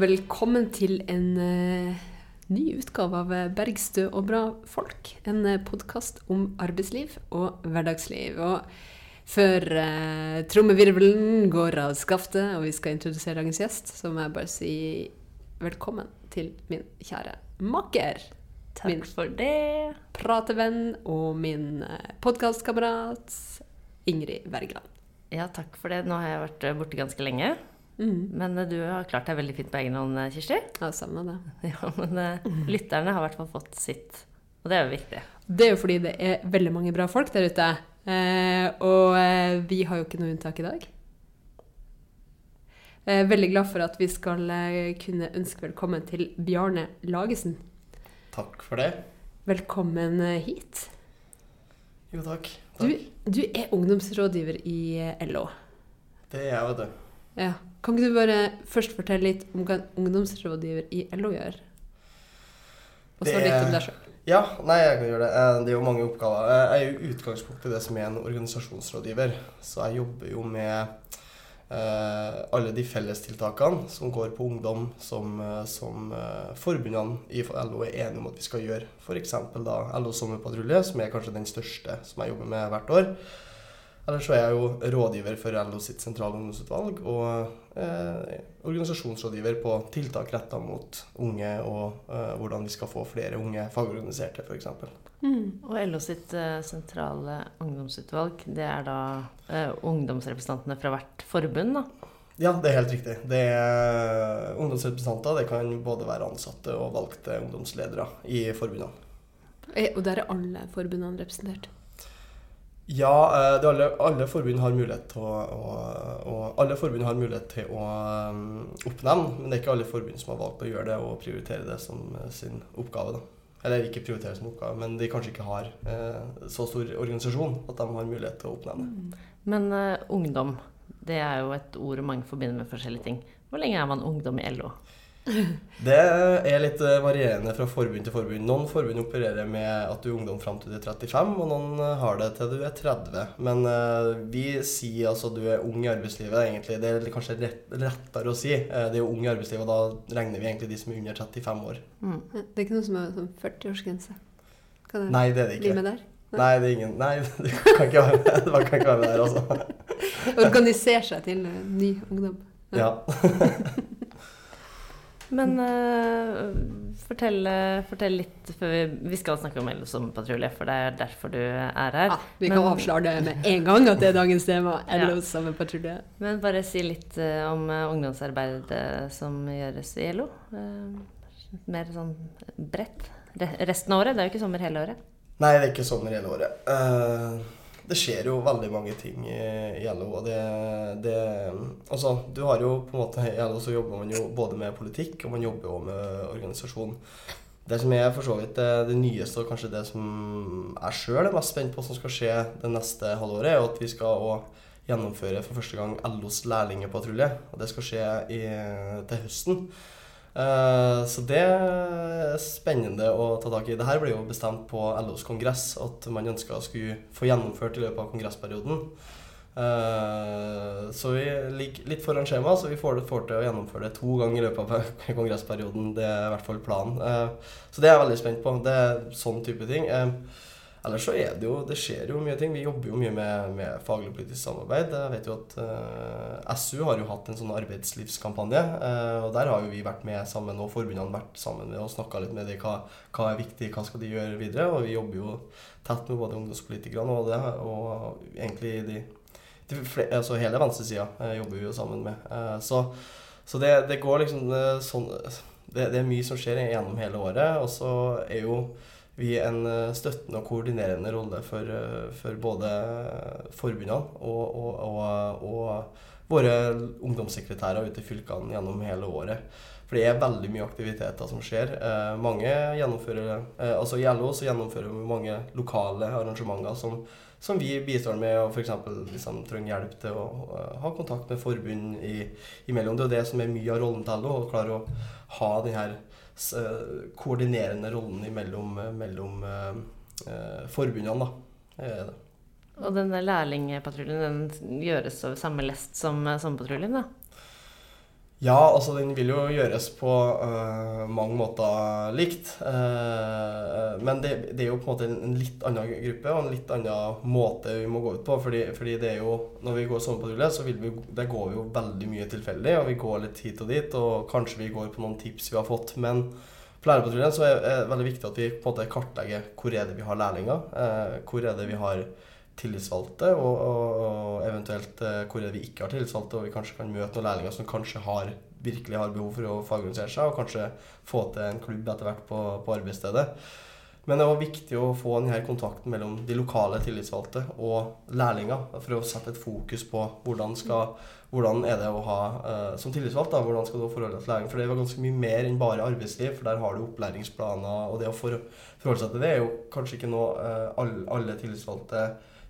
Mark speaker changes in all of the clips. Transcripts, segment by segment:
Speaker 1: Og velkommen til en uh, ny utgave av Bergstø og bra folk. En uh, podkast om arbeidsliv og hverdagsliv. Og før uh, trommevirvelen går av skaftet og vi skal introdusere dagens gjest, så må jeg bare si velkommen til min kjære makker.
Speaker 2: Takk
Speaker 1: Min
Speaker 2: for det.
Speaker 1: pratevenn og min podkastkamerat Ingrid Wergeland.
Speaker 2: Ja, takk for det. Nå har jeg vært eh, borte ganske lenge.
Speaker 1: Mm.
Speaker 2: Men eh, du har klart deg veldig fint på egen hånd, eh, Kirsti.
Speaker 1: Ja, samme det.
Speaker 2: Ja, men uh, lytterne har i hvert fall fått sitt. Og det er jo viktig.
Speaker 1: Det er jo fordi det er veldig mange bra folk der ute. Eh, og eh, vi har jo ikke noe unntak i dag. Jeg er veldig glad for at vi skal kunne ønske velkommen til Bjarne Lagesen.
Speaker 3: Takk for det.
Speaker 1: Velkommen hit.
Speaker 3: Jo, takk.
Speaker 1: Du,
Speaker 3: takk.
Speaker 1: du er ungdomsrådgiver i LO.
Speaker 3: Det er jeg, vet du.
Speaker 1: Ja. Kan ikke du bare først fortelle litt om hva en ungdomsrådgiver i LO gjør? Og så litt om deg sjøl.
Speaker 3: Ja, nei, jeg kan gjøre det. Eh, Det er jo mange oppgaver. Eh, Jeg er jo i utgangspunktet det som er en organisasjonsrådgiver. Så jeg jobber jo med eh, alle de fellestiltakene som går på ungdom, som, som forbundene i LO er enige om at vi skal gjøre. F.eks. LO Sommerpatrulje, som er kanskje den største som jeg jobber med hvert år. Ellers så er jeg jo rådgiver for LO sitt sentrale ungdomsutvalg, og eh, organisasjonsrådgiver på tiltak retta mot unge, og eh, hvordan vi skal få flere unge fagorganiserte, f.eks.
Speaker 1: Mm.
Speaker 2: Og LO sitt eh, sentrale ungdomsutvalg, det er da eh, ungdomsrepresentantene fra hvert forbund, da.
Speaker 3: Ja, det er helt riktig. Det er ungdomsrepresentanter. Det kan både være ansatte og valgte ungdomsledere i forbundene.
Speaker 1: Eh, Og der er alle forbundene representert.
Speaker 3: Ja, eh, det alle, alle forbund har mulighet til å, å, å mulighet til å um, oppnevne, men det er ikke alle forbund som har valgt å gjøre det og prioritere det som eh, sin oppgave. da. Eller ikke prioritere som oppgave, men de kanskje ikke har eh, så stor organisasjon at de har mulighet til å oppnevne.
Speaker 2: Men uh, ungdom, det er jo et ord mange forbinder med forskjellige ting. Hvor lenge er man ungdom i LO?
Speaker 3: Det er litt eh, varierende fra forbund til forbund. Noen forbund opererer med at du er ungdom fram til du er 35, og noen eh, har det til du er 30. Men eh, vi sier altså du er ung i arbeidslivet, egentlig. Det er kanskje rett, rettere å si. Det er jo ung i arbeidslivet, og da regner vi egentlig de som er under 35 år.
Speaker 2: Mm.
Speaker 1: Det er ikke noe som er sånn 40-årsgrense?
Speaker 3: Nei, det er det
Speaker 1: bli
Speaker 3: ikke.
Speaker 1: med der?
Speaker 3: Nei, det er ingen Nei, du kan ikke være med, du kan ikke være med der, altså.
Speaker 1: Organisere seg til ny ungdom.
Speaker 3: Ja.
Speaker 2: Men uh, fortell, eh, fortell litt før vi, vi skal snakke om LO som patrulje, for det er derfor du er her.
Speaker 1: Ja, vi kan
Speaker 2: Men-
Speaker 1: avsløre det med en gang at det er dagens tema.
Speaker 2: Ja.
Speaker 1: LO sommerpatrulje.
Speaker 2: Men bare si litt uh, om ungdomsarbeidet som gjøres i LO. Uh, mer sånn bredt. Re resten av året. Det er jo ikke sommer hele året.
Speaker 3: Nei, det er ikke sommer hele året. Eh, det skjer jo veldig mange ting i, LO, og det, det Altså, du har jo på en måte I LO så jobber man jo både med politikk, og man jobber jo med organisasjon. Det som er for så vidt det, det nyeste, og kanskje det som jeg sjøl er mest spent på som skal skje det neste halvåret, er at vi skal òg gjennomføre for første gang LOs lærlingepatrulje. Og det skal skje i, til høsten. Eh, så det er spennende å ta tak i. Dette ble jo bestemt på LOs kongress at man ønska å skulle få gjennomført i løpet av kongressperioden. Eh, så vi ligger litt foran skjema, så vi får, får til å gjennomføre det to ganger i løpet av kongressperioden. Det er i hvert fall planen. Eh, så det er jeg veldig spent på. Det er sånn type ting. Ellers så er det jo Det skjer jo mye ting. Vi jobber jo mye med, med faglig og politisk samarbeid. Jeg vet jo at eh, SU har jo hatt en sånn arbeidslivskampanje. eh, og der har jo vi vært med sammen, og forbundene vært sammen med og snakka litt med dem. Hva, hva er viktig, hva skal de gjøre videre? Og vi jobber jo tett med både ungdomspolitikerne og det, og egentlig de, de flere, altså hele venstresida eh, jobber vi jo sammen med. Eh, så så det, det går liksom eh, sånn det, det er mye som skjer gjennom hele året. Og så er jo vi en eh, støttende og koordinerende rolle for, eh, for både forbundene og, og, og, og våre ungdomssekretærer ute i fylkene gjennom hele året. For det er veldig mye aktiviteter som skjer. Eh, mange gjennomfører, altså I LO så gjennomfører vi mange lokale arrangementer som, som vi bistår med, og f.eks. Liksom, trenger hjelp til å ha kontakt med forbund i, imellom. Det er det som er mye av rollen til LO, å klare å ha den her s- eh, koordinerende rollen imellom, eh, mellom eh, eh, forbundene. er det.
Speaker 2: Og denne lærlingpatruljen den gjøres over samme lest som eh, sommerpatruljen, da?
Speaker 3: Ja, altså den vil jo gjøres på uh, mange måter likt. Uh, men det, det, er jo på en måte en, litt annen gruppe og en litt annen måte vi må gå ut på. Fordi, fordi det er jo, når vi går sommerpatrulje, så vil vi, det går vi jo veldig mye tilfeldig. Og vi går litt hit og dit, og kanskje vi går på noen tips vi har fått. Men for lærerpatruljen så er det veldig viktig at vi på en måte kartlegger hvor er det vi har lærlinger. Uh, hvor er det vi har tillitsvalgte, og, og, og eventuelt eh, hvor vi ikke har tillitsvalgte, og vi kanskje kan møte noen lærlinger som kanskje har, virkelig har behov for å fagorganisere seg, og kanskje få til en klubb etter hvert på, på arbeidsstedet. Men det var viktig å få denne kontakten mellom de lokale tillitsvalgte og lærlinger, for å sette et fokus på hvordan, skal, hvordan er det å ha uh, som tillitsvalgt. Da, hvordan skal du forholde deg til læring? For det var ganske mye mer enn bare arbeidsliv, for der har du opplæringsplaner. Og det å forholde seg til det er jo kanskje ikke noe alle, alle tillitsvalgte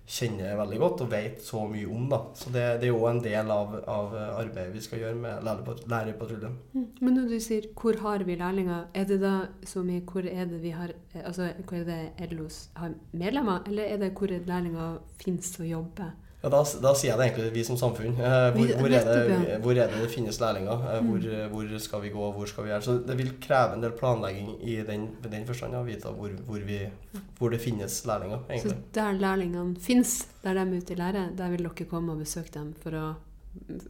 Speaker 3: kjenner veldig godt og vet så mye om. da. Så det, det er jo en del av, av, arbeidet vi skal gjøre med lærerpatruljen.
Speaker 1: Mm. Men når du sier 'hvor har vi lærlinger', er det da så mye 'hvor er det vi har altså hvor er det LOs har medlemmer', eller er det 'hvor lærlinger finnes og jobber'?
Speaker 3: Ja, da, da, sier jeg det egentlig vi som samfunn. Eh, hvor, hvor, er det, hvor, er det, det finnes lærlinger? Eh, hvor, mm. hvor, skal vi gå, hvor skal vi gjøre? Så det vil kreve en del planlegging i den, den forstand å vite hvor, det finnes lærlinger. egentlig.
Speaker 1: Så der lærlingene finnes, der de er ute i lære, der vil dere komme og besøke dem for å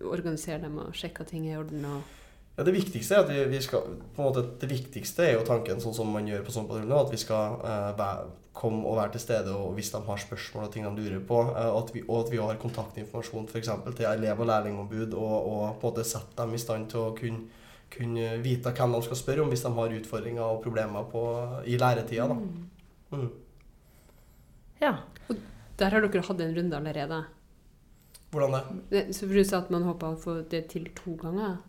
Speaker 1: organisere dem og sjekke at ting er i orden? og
Speaker 3: ja, Det viktigste er at vi, vi skal, på en måte, det viktigste er jo tanken sånn som man gjør på sånn patrulje, at vi skal uh, komme og være til stede og hvis de har spørsmål og ting de lurer på. Uh, at vi, og at vi har kontaktinformasjon f.eks. til elev- og lærlingombud, og, og, på en måte sette dem i stand til å kunne, kunne vite hvem de skal spørre om hvis de har utfordringer og problemer på, i læretida. Da. Mm.
Speaker 1: Mm. Ja. Og der har dere hatt en runde allerede?
Speaker 3: Hvordan
Speaker 1: det? Så Du sa at man håpa å få det til to ganger?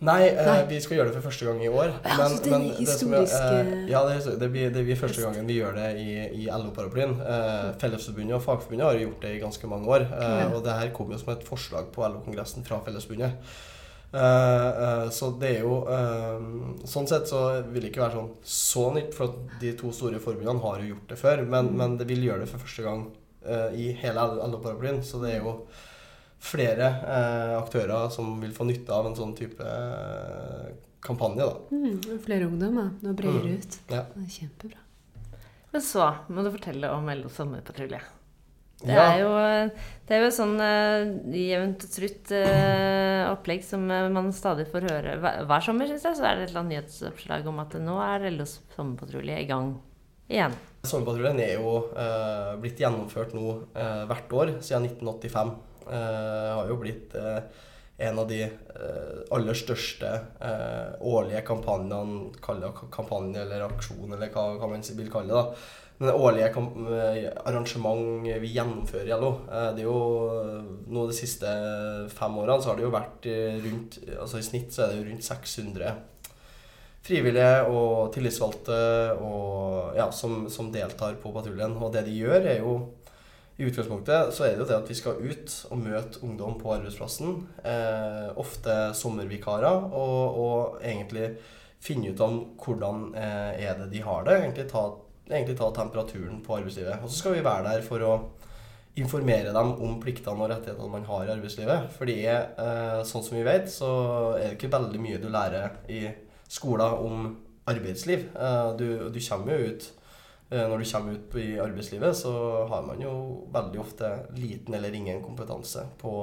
Speaker 3: Nei, eh, vi skal gjøre det for første gang i år.
Speaker 1: Ja, men, altså, det men historiske...
Speaker 3: det, eh, ja, det, det, blir, det, blir, første gangen vi gjør det i, i LO-paraplyen. Eh, Fellesforbundet og Fagforbundet har gjort det i ganske mange år. Eh. Og det her kom jo som et forslag på LO-kongressen fra Fellesforbundet. Uh, så det er jo Sånn sett så vil det ikke være sånn så nytt, for de to store forbundene har jo gjort det før. Men, mm. men det vil gjøre det for første gang i hele LO-paraplyen. Så det er jo flere eh, aktører som vil få nytte av en sånn type eh, kampanje. Da.
Speaker 1: Mm, flere ungdommer. Nå breier det mm. ut. Ja. Det er kjempebra.
Speaker 2: Men så må du fortelle om LO sommerpatrulje. Det, ja. er jo, det er jo sånn uh, jevnt og trutt uh, opplegg som uh, man stadig får høre. Hver, hver sommer synes jeg, så er det et eller annet nyhetsoppslag om at nå er LO sommerpatrulje i gang igjen.
Speaker 3: Sommerpatruljen er jo uh, blitt gjennomført nå hvert år siden 1985. Uh, har jo blitt uh, en av de uh, aller største årlige kampanjene, kampanje eller aksjon, eller hva, hva man vil kalle det. da. Det årlige arrangement vi gjennomfører i LO, det er jo nå de siste fem årene så har det jo vært rundt altså I snitt så er det jo rundt 600 frivillige og tillitsvalgte og, ja, som, som deltar på patruljen. Og det de gjør, er jo i utgangspunktet så er det jo det at vi skal ut og møte ungdom på arbeidsplassen. Eh, ofte sommervikarer. Og, og, egentlig finne ut om hvordan eh, er det de har det. Egentlig ta, egentlig ta, temperaturen på arbeidslivet. Og så skal vi være der for å informere dem om pliktene og rettighetene man har i arbeidslivet. Fordi eh, sånn som vi vet, så er det ikke veldig mye du lærer i skolen om arbeidsliv. Eh, du, du kommer jo ut når du kommer ut i arbeidslivet, så har man jo veldig ofte liten eller ingen kompetanse på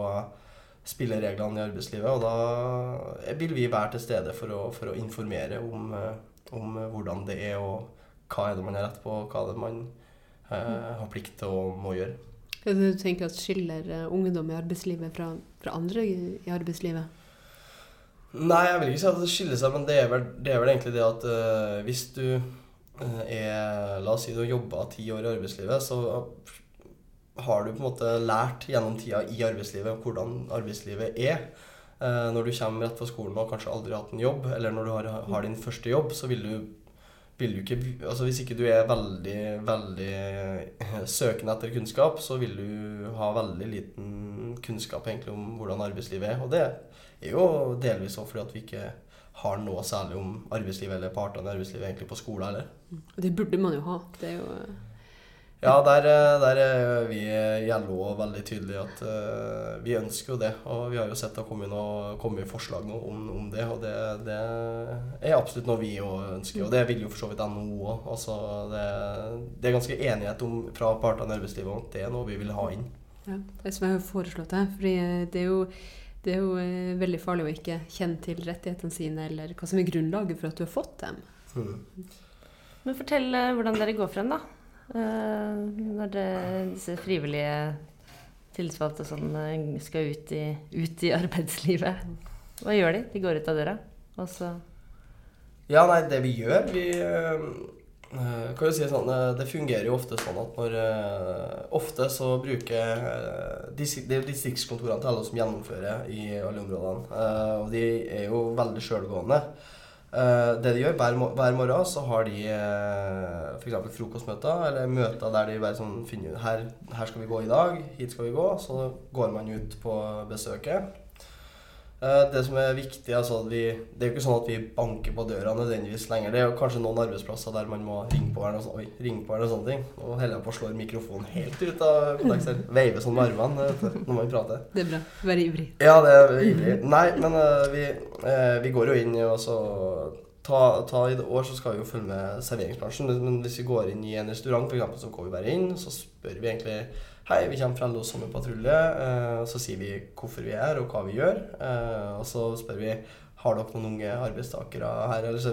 Speaker 3: spillereglene i arbeidslivet. Og da vil vi være til stede for å, for å informere om, eh, om, hvordan det er, og hva er det man har rett på, og hva er det man eh, har plikt til å må gjøre.
Speaker 1: Hva er det du tenker at skiller eh, ungdom i arbeidslivet fra, fra andre i arbeidslivet?
Speaker 3: Nei, jeg vil ikke si at det skiller seg, men det er vel, det er vel egentlig det at uh, hvis du Eh, er La oss si du har jobba ti år i arbeidslivet, så har du på en måte lært gjennom tida i arbeidslivet hvordan arbeidslivet er. Eh, når du kommer rett fra skolen og kanskje aldri hatt en jobb, eller når du har, har din første jobb, så vil du ikke Altså hvis ikke du er veldig, veldig eh, søkende etter kunnskap, så vil du ha veldig liten kunnskap egentlig om hvordan arbeidslivet er. Og det er jo delvis òg fordi at vi ikke har noe særlig om arbeidslivet eller partene i arbeidslivet egentlig på skolen heller.
Speaker 1: Og det burde man jo ha. Det er jo
Speaker 3: Ja, der, eh, der er vi i LO veldig tydelige at uh, vi ønsker jo det. Og vi har jo sett det har kommet, noe, forslag nå om, om, det, og det, det, er absolutt noe vi òg ønsker. Og det vil jo for så vidt NHO òg. Altså, det, det, er ganske enighet om, fra partene i arbeidslivet om at det er noe vi vil ha inn.
Speaker 1: Ja, det er som jeg har foreslått det. fordi det er jo det er jo veldig farlig å ikke kjenne til rettighetene sine, eller hva som er grunnlaget for at du har fått dem. Mm.
Speaker 2: Men fortell hvordan dere går frem, da. Eh, når det, disse frivillige tillitsvalgte sånn, eh, skal ut i, ut i, arbeidslivet. Hva gjør de? De går ut av døra, og så
Speaker 3: Ja, nei, det vi gjør Vi kan jo si sånn Det fungerer jo ofte sånn at når uh, Ofte så bruker Det er distriktskontorene til alle som gjennomfører i alle områdene. og de er jo veldig sjølgående. Det de gjør hver, hver, morgen, så har de f.eks. frokostmøter eller møter der de bare sånn finner ut her, her skal vi gå i dag, hit skal vi gå. Så går man ut på besøket. Eh, det som er viktig, altså vi, Det er jo ikke sånn at vi banker på døra nødvendigvis lenger. Det er jo kanskje noen arbeidsplasser der man må ringe på hverandre og, oi, ringe på hverandre og sånne ting. Og holder på å slå mikrofonen helt ut av konteksten. Veive sånn med armene når man prater.
Speaker 1: Det er bra. Være ivrig.
Speaker 3: Ja, det er ivrig. Nei, men uh, vi, vi, går jo inn og så ta, ta, I det år så skal vi jo følge med serveringsbransjen. Men hvis vi går inn i en restaurant, for eksempel, så går vi bare inn, så spør vi egentlig Hei, vi kommer fra LO sommerpatrulje. Eh, så sier vi hvorfor vi er, og hva vi gjør. Eh, og så spør vi har dere noen unge arbeidstakere her. Eller så,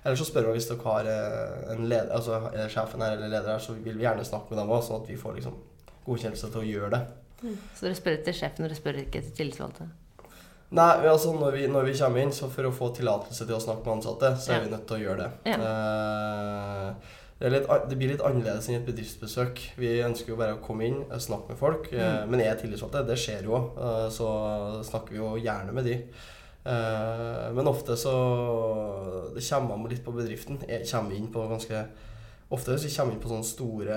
Speaker 3: eller så spør vi hvis dere har eh, en leder, altså er sjefen her eller leder her, så vil vi gjerne snakke med dem òg, sånn at vi får liksom godkjennelse til å gjøre det.
Speaker 2: Mm. Så dere spør etter sjefen, dere spør ikke etter tillitsvalgte?
Speaker 3: Nei, altså når vi, når vi, kommer inn, så for å få tillatelse til å snakke med ansatte, så er ja. vi nødt til å gjøre det. Ja. Eh, det, litt, det, blir litt annerledes enn et bedriftsbesøk. Vi ønsker jo bare å komme inn, og snakke med folk. Eh, mm. Men jeg er tillitsvalgt, det skjer jo òg. Eh, så snakker vi jo gjerne med de. Eh, men ofte så Det kommer an litt på bedriften. Jeg kommer inn på ganske Ofte hvis vi kommer inn på sånne store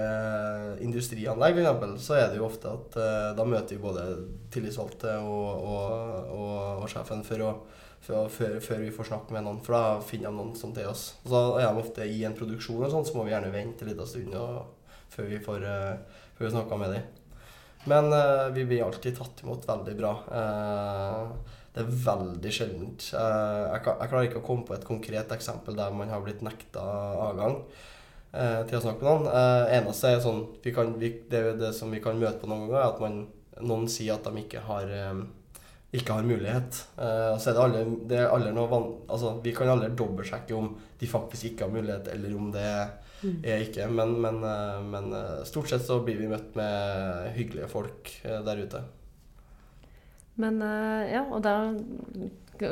Speaker 3: industrianlegg, f.eks., så er det jo ofte at da møter vi både tillitsvalgte og, og, og, og sjefen for å før, før, vi får snakke med noen, for da finner de noen som til oss. Og så er de ofte i en produksjon, og sånn, så må vi gjerne vente en liten stund før vi får uh, før vi snakker med dem. Men uh, vi blir alltid tatt imot veldig bra. Uh, det er veldig sjeldent. Jeg, jeg, klarer ikke å komme på et konkret eksempel der man har blitt nekta avgang til å snakke med noen. eneste er sånn vi kan, vi, det, det, som vi kan møte på noen ganger, er at man, noen sier at de ikke har ikke har mulighet. Uh, så er det aldri, det er aldri noe van altså, Vi kan aldri dobbeltsjekke om de faktisk ikke har mulighet, eller om det mm. er ikke. Men, men, uh, men uh, stort sett så blir vi møtt med hyggelige folk der ute.
Speaker 2: Men ja, og da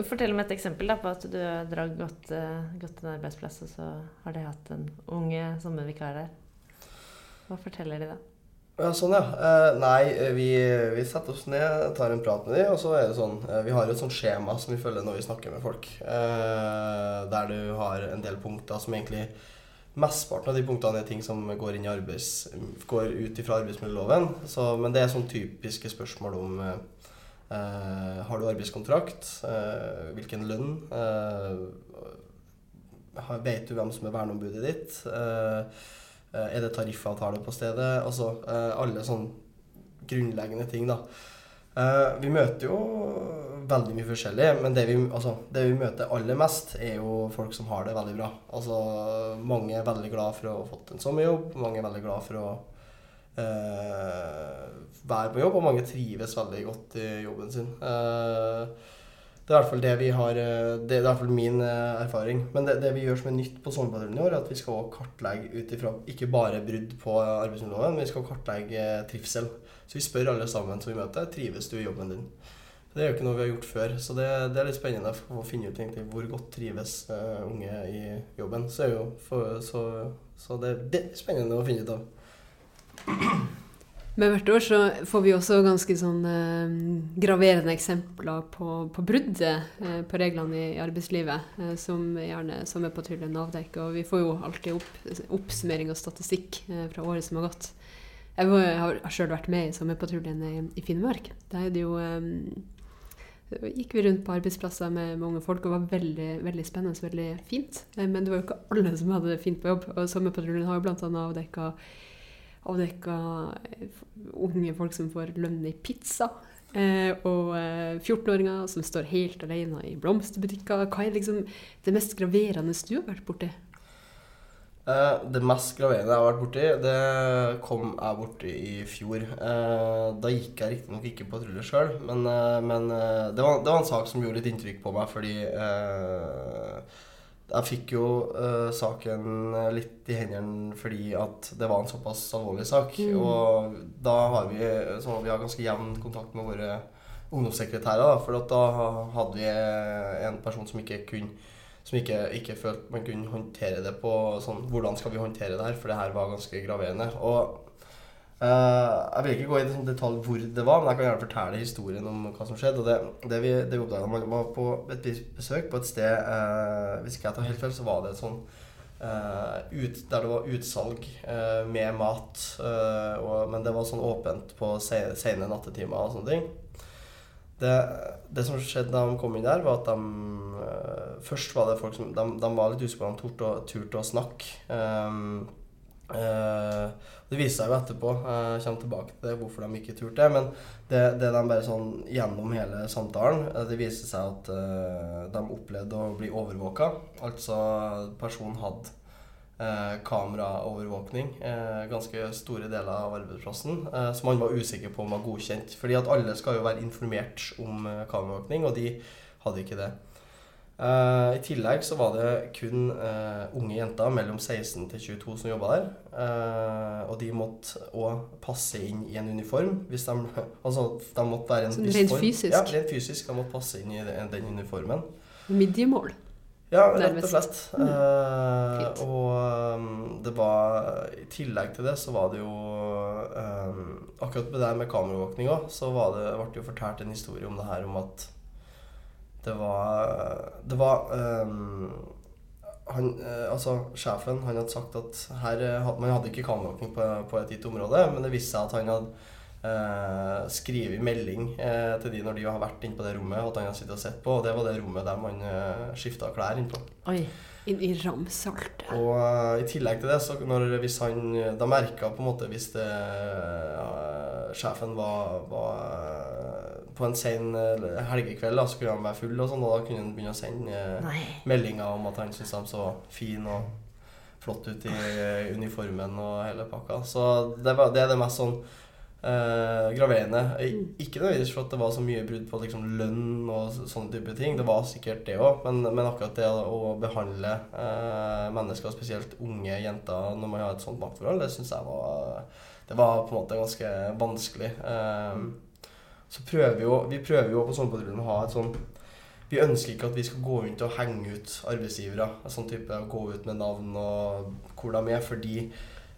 Speaker 2: Fortell om et eksempel da, på at du har gått, godt til en arbeidsplass, og så har de hatt en unge sommervikar der. Hva forteller de da?
Speaker 3: Ja, sånn, ja. Eh, nei, eh, vi, vi, setter oss ned, tar en prat med dem, og så er det sånn eh, Vi har et sånt skjema som vi følger når vi snakker med folk. Eh, der du har en del punkter som egentlig Mesteparten av de punktene er ting som går, arbeids, går ut fra arbeidsmiljøloven. Så, men det er sånn typiske spørsmål om eh, Har du arbeidskontrakt? Eh, hvilken lønn? vet du hvem som er verneombudet ditt? Eh, Eh, er det tariffavtale på stedet? Altså eh, alle sånne grunnleggende ting, da. Eh, vi møter jo veldig mye forskjellig, men det vi, altså, det vi, møter aller mest, er jo folk som har det veldig bra. Altså, mange er veldig glad for å ha fått en sommerjobb, mange er veldig glad for å eh, være på jobb, og mange trives veldig godt i jobben sin. Eh, det er i hvert fall det vi har eh, Det er i hvert fall min eh, erfaring. Men det, det vi gjør som er nytt på sommerpatruljen i år, er at vi skal kartlegge ut ifra ikke bare brudd på arbeidsmiljøloven, men vi skal kartlegge trivsel. Så vi spør alle sammen som vi møter trives du i jobben din. Det er jo ikke noe vi har gjort før, så det, det er litt spennende å finne ut egentlig hvor godt trives uh, unge i jobben. Så, for, så, så det, det, er spennende å finne ut av.
Speaker 1: Men hvert år så får vi også ganske sånn eh, graverende eksempler på, på bruddet eh, på reglene i, arbeidslivet, eh, som gjerne Sommerpatruljen avdekker. Og vi får jo alltid opp, oppsummering og statistikk eh, fra året som har gått. Jeg, var, har sjøl vært med i Sommerpatruljen i, i Finnmark. Der er jo eh, gikk vi rundt på arbeidsplasser med mange folk, og var veldig, veldig spennende og veldig fint. Eh, men det var jo ikke alle som hadde det fint på jobb. Og Sommerpatruljen har jo bl.a. avdekka avdekka unge folk som får lønn i pizza. Eh, og eh, 14-åringer som står helt alene i blomsterbutikker. Hva er liksom det mest graverende du har vært borti?
Speaker 3: Eh, det mest graverende jeg har vært borti, det kom jeg borti i fjor. Eh, da gikk jeg riktignok ikke patrulje sjøl, men, eh, men eh, det, var, det, var, en sak som gjorde litt inntrykk på meg, fordi eh, jeg fikk jo uh, saken litt i hendene fordi at det var en såpass alvorlig sak. Mm. Og da har vi, så vi har ganske jevn kontakt med våre ungdomssekretærer. Da, for da hadde vi en person som ikke kunne som ikke, ikke følte man kunne håndtere det på sånn Hvordan skal vi håndtere det her? For det her var ganske graverende. Og jeg vil ikke gå i sånn detalj hvor det var, men jeg kan gjerne fortelle historien om hva som skjedde. Og det, det vi, det vi oppdaget, man var på et besøk på et sted uh, Hvis ikke jeg tar helt feil, så var det et sånn uh, ut, der det var utsalg med mat. Og, men det var sånn åpent på sene nattetimer og sånne ting. Det, det, som skjedde da de kom inn der, var at de Først var det folk som De, de var litt usikre på om de turte å snakke. Um, Uh, det viser seg jo etterpå, jeg kommer tilbake til hvorfor de ikke turte det. Men det, det de bare sånn gjennom hele samtalen, eh, det viser seg at uh, de opplevde å bli overvåka. Altså personen hadde uh, kameraovervåkning ganske store deler av arbeidsplassen, som han var usikker på om var godkjent. Fordi at alle skal jo være informert om kameraovervåkning, og de hadde ikke det. Uh, I tillegg så var det kun uh, unge jenter mellom 16 til 22 som jobba der. Uh, og de måtte òg passe inn i en uniform. Hvis de, altså, de måtte være en
Speaker 1: sånn Rent fysisk?
Speaker 3: Ja, rent fysisk. De måtte passe inn i den, den uniformen.
Speaker 1: Midjemål?
Speaker 3: Ja, rett og slett. Mm. og um, det var I tillegg til det så var det jo um, Akkurat med det med kameraovervåkninga så var det, ble det jo fortalt en historie om det her om at det var Det var um, han, eh, altså Sjefen han hadde sagt at her eh, man hadde ikke kameraåpning på, på, et gitt område, men det viste seg at han hadde uh, skrevet melding uh, til de når de har vært inne på det rommet, at han hadde sittet og sett på. Og det var det rommet der man uh, skifta klær innpå.
Speaker 1: Oi, inn i ramsalt.
Speaker 3: Og uh, i tillegg til det, så når, hvis han Da merka på en måte hvis det, sjefen var, var på en sen eh, helgekveld da, så kunne han være full, og sånn, og da kunne han begynne å sende Nei. meldinger om at han syntes de så fin og flott ut i eh, uniformen og hele pakka. Så det, var, det er det mest sånn eh, graverende. Mm. Ikke nødvendigvis for at det var så mye brudd på liksom, lønn og sånne type ting. Det var sikkert det òg, men, men, akkurat det å behandle eh, mennesker, spesielt unge jenter, når man har et sånt maktforhold, det syns jeg var Det var på en måte ganske vanskelig. Eh, så prøver vi jo, vi prøver jo på Sommerpatruljen å ha et sånn Vi ønsker ikke at vi skal gå rundt og henge ut arbeidsgivere. Sånn type Gå ut med navn og hvor de er. Fordi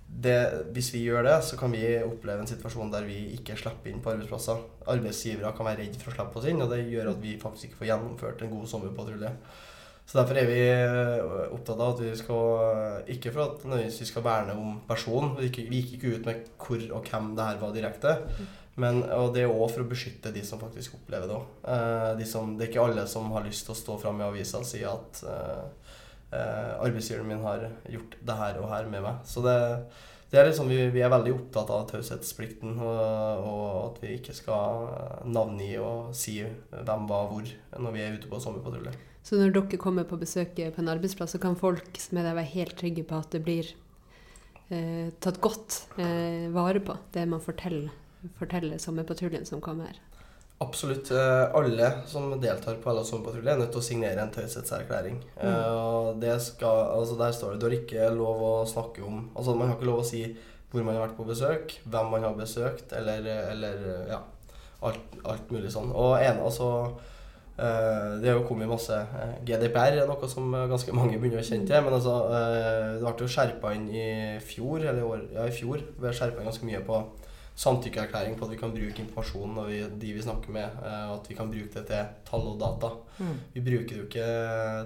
Speaker 3: det, hvis vi gjør det, så kan vi oppleve en situasjon der vi ikke slipper inn på arbeidsplasser. Arbeidsgivere kan være redd for å slippe oss inn, og det gjør at vi faktisk ikke får gjennomført en god sommerpatrulje. Så derfor er vi eh, opptatt av at vi skal Ikke for at vi skal verne om personen. Vi gikk ikke ut med hvor og hvem det her var direkte. Men, og det er òg for å beskytte de som faktisk opplever det òg. Eh, de det er ikke alle som har lyst til å stå fram i avisa og si at eh, arbeidsgiveren min har gjort det her og her med meg. Så det, det er liksom, vi, vi, er veldig opptatt av taushetsplikten, og, og, at vi ikke skal navngi og si hvem var hvor når vi er ute på sommerpatrulje.
Speaker 1: Så når dere kommer på besøk på en arbeidsplass, så kan folk med deg være helt trygge på at det blir eh, tatt godt eh, vare på, det man forteller fortelle sommerpatruljen som kommer?
Speaker 3: Absolutt. Eh, alle som deltar på LA sommerpatrulje, er nødt til å signere en taushetserklæring. Mm. Skal, altså der står det du har ikke lov å snakke om Altså Man har ikke lov å si hvor man har vært på besøk, hvem man har besøkt, eller, eller ja, alt, alt, mulig sånn. Og en, altså uh, Det har jo kommet masse GDPR, er noe som ganske mange begynner å kjenne til. Men altså, det ble jo skjerpa inn i fjor, eller år, ja, i fjor. Vi har skjerpa ganske mye på samtykkeerklæring på at vi kan bruke informasjonen og vi, de vi snakker med, og at vi kan bruke det til tall og data. Mm. Vi bruker det jo ikke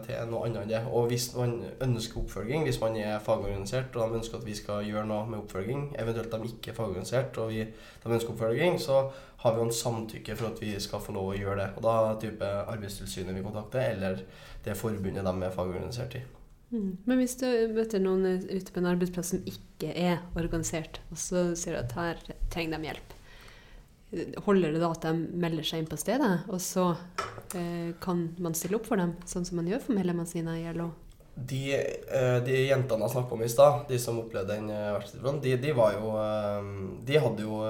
Speaker 3: til noe annet enn det. Og hvis man ønsker oppfølging, hvis man er fagorganisert og de ønsker at vi skal gjøre noe med oppfølging, eventuelt de ikke er fagorganisert og vi, de ønsker oppfølging, så har vi jo en samtykke for at vi skal få lov å gjøre det. Og da er type Arbeidstilsynet vi kontakter, eller det forbundet de er fagorganisert i.
Speaker 1: Mm. Men hvis du møter noen ute på en arbeidsplass som ikke er organisert, og så sier du at her trenger de hjelp, holder det da at de melder seg inn på stedet, og så eh, kan man stille opp for dem, sånn som man gjør for medlemmene sine i LO?
Speaker 3: De, eh, de jentene jeg snakka om i stad, de som opplevde den eh, de, de var jo eh, De hadde jo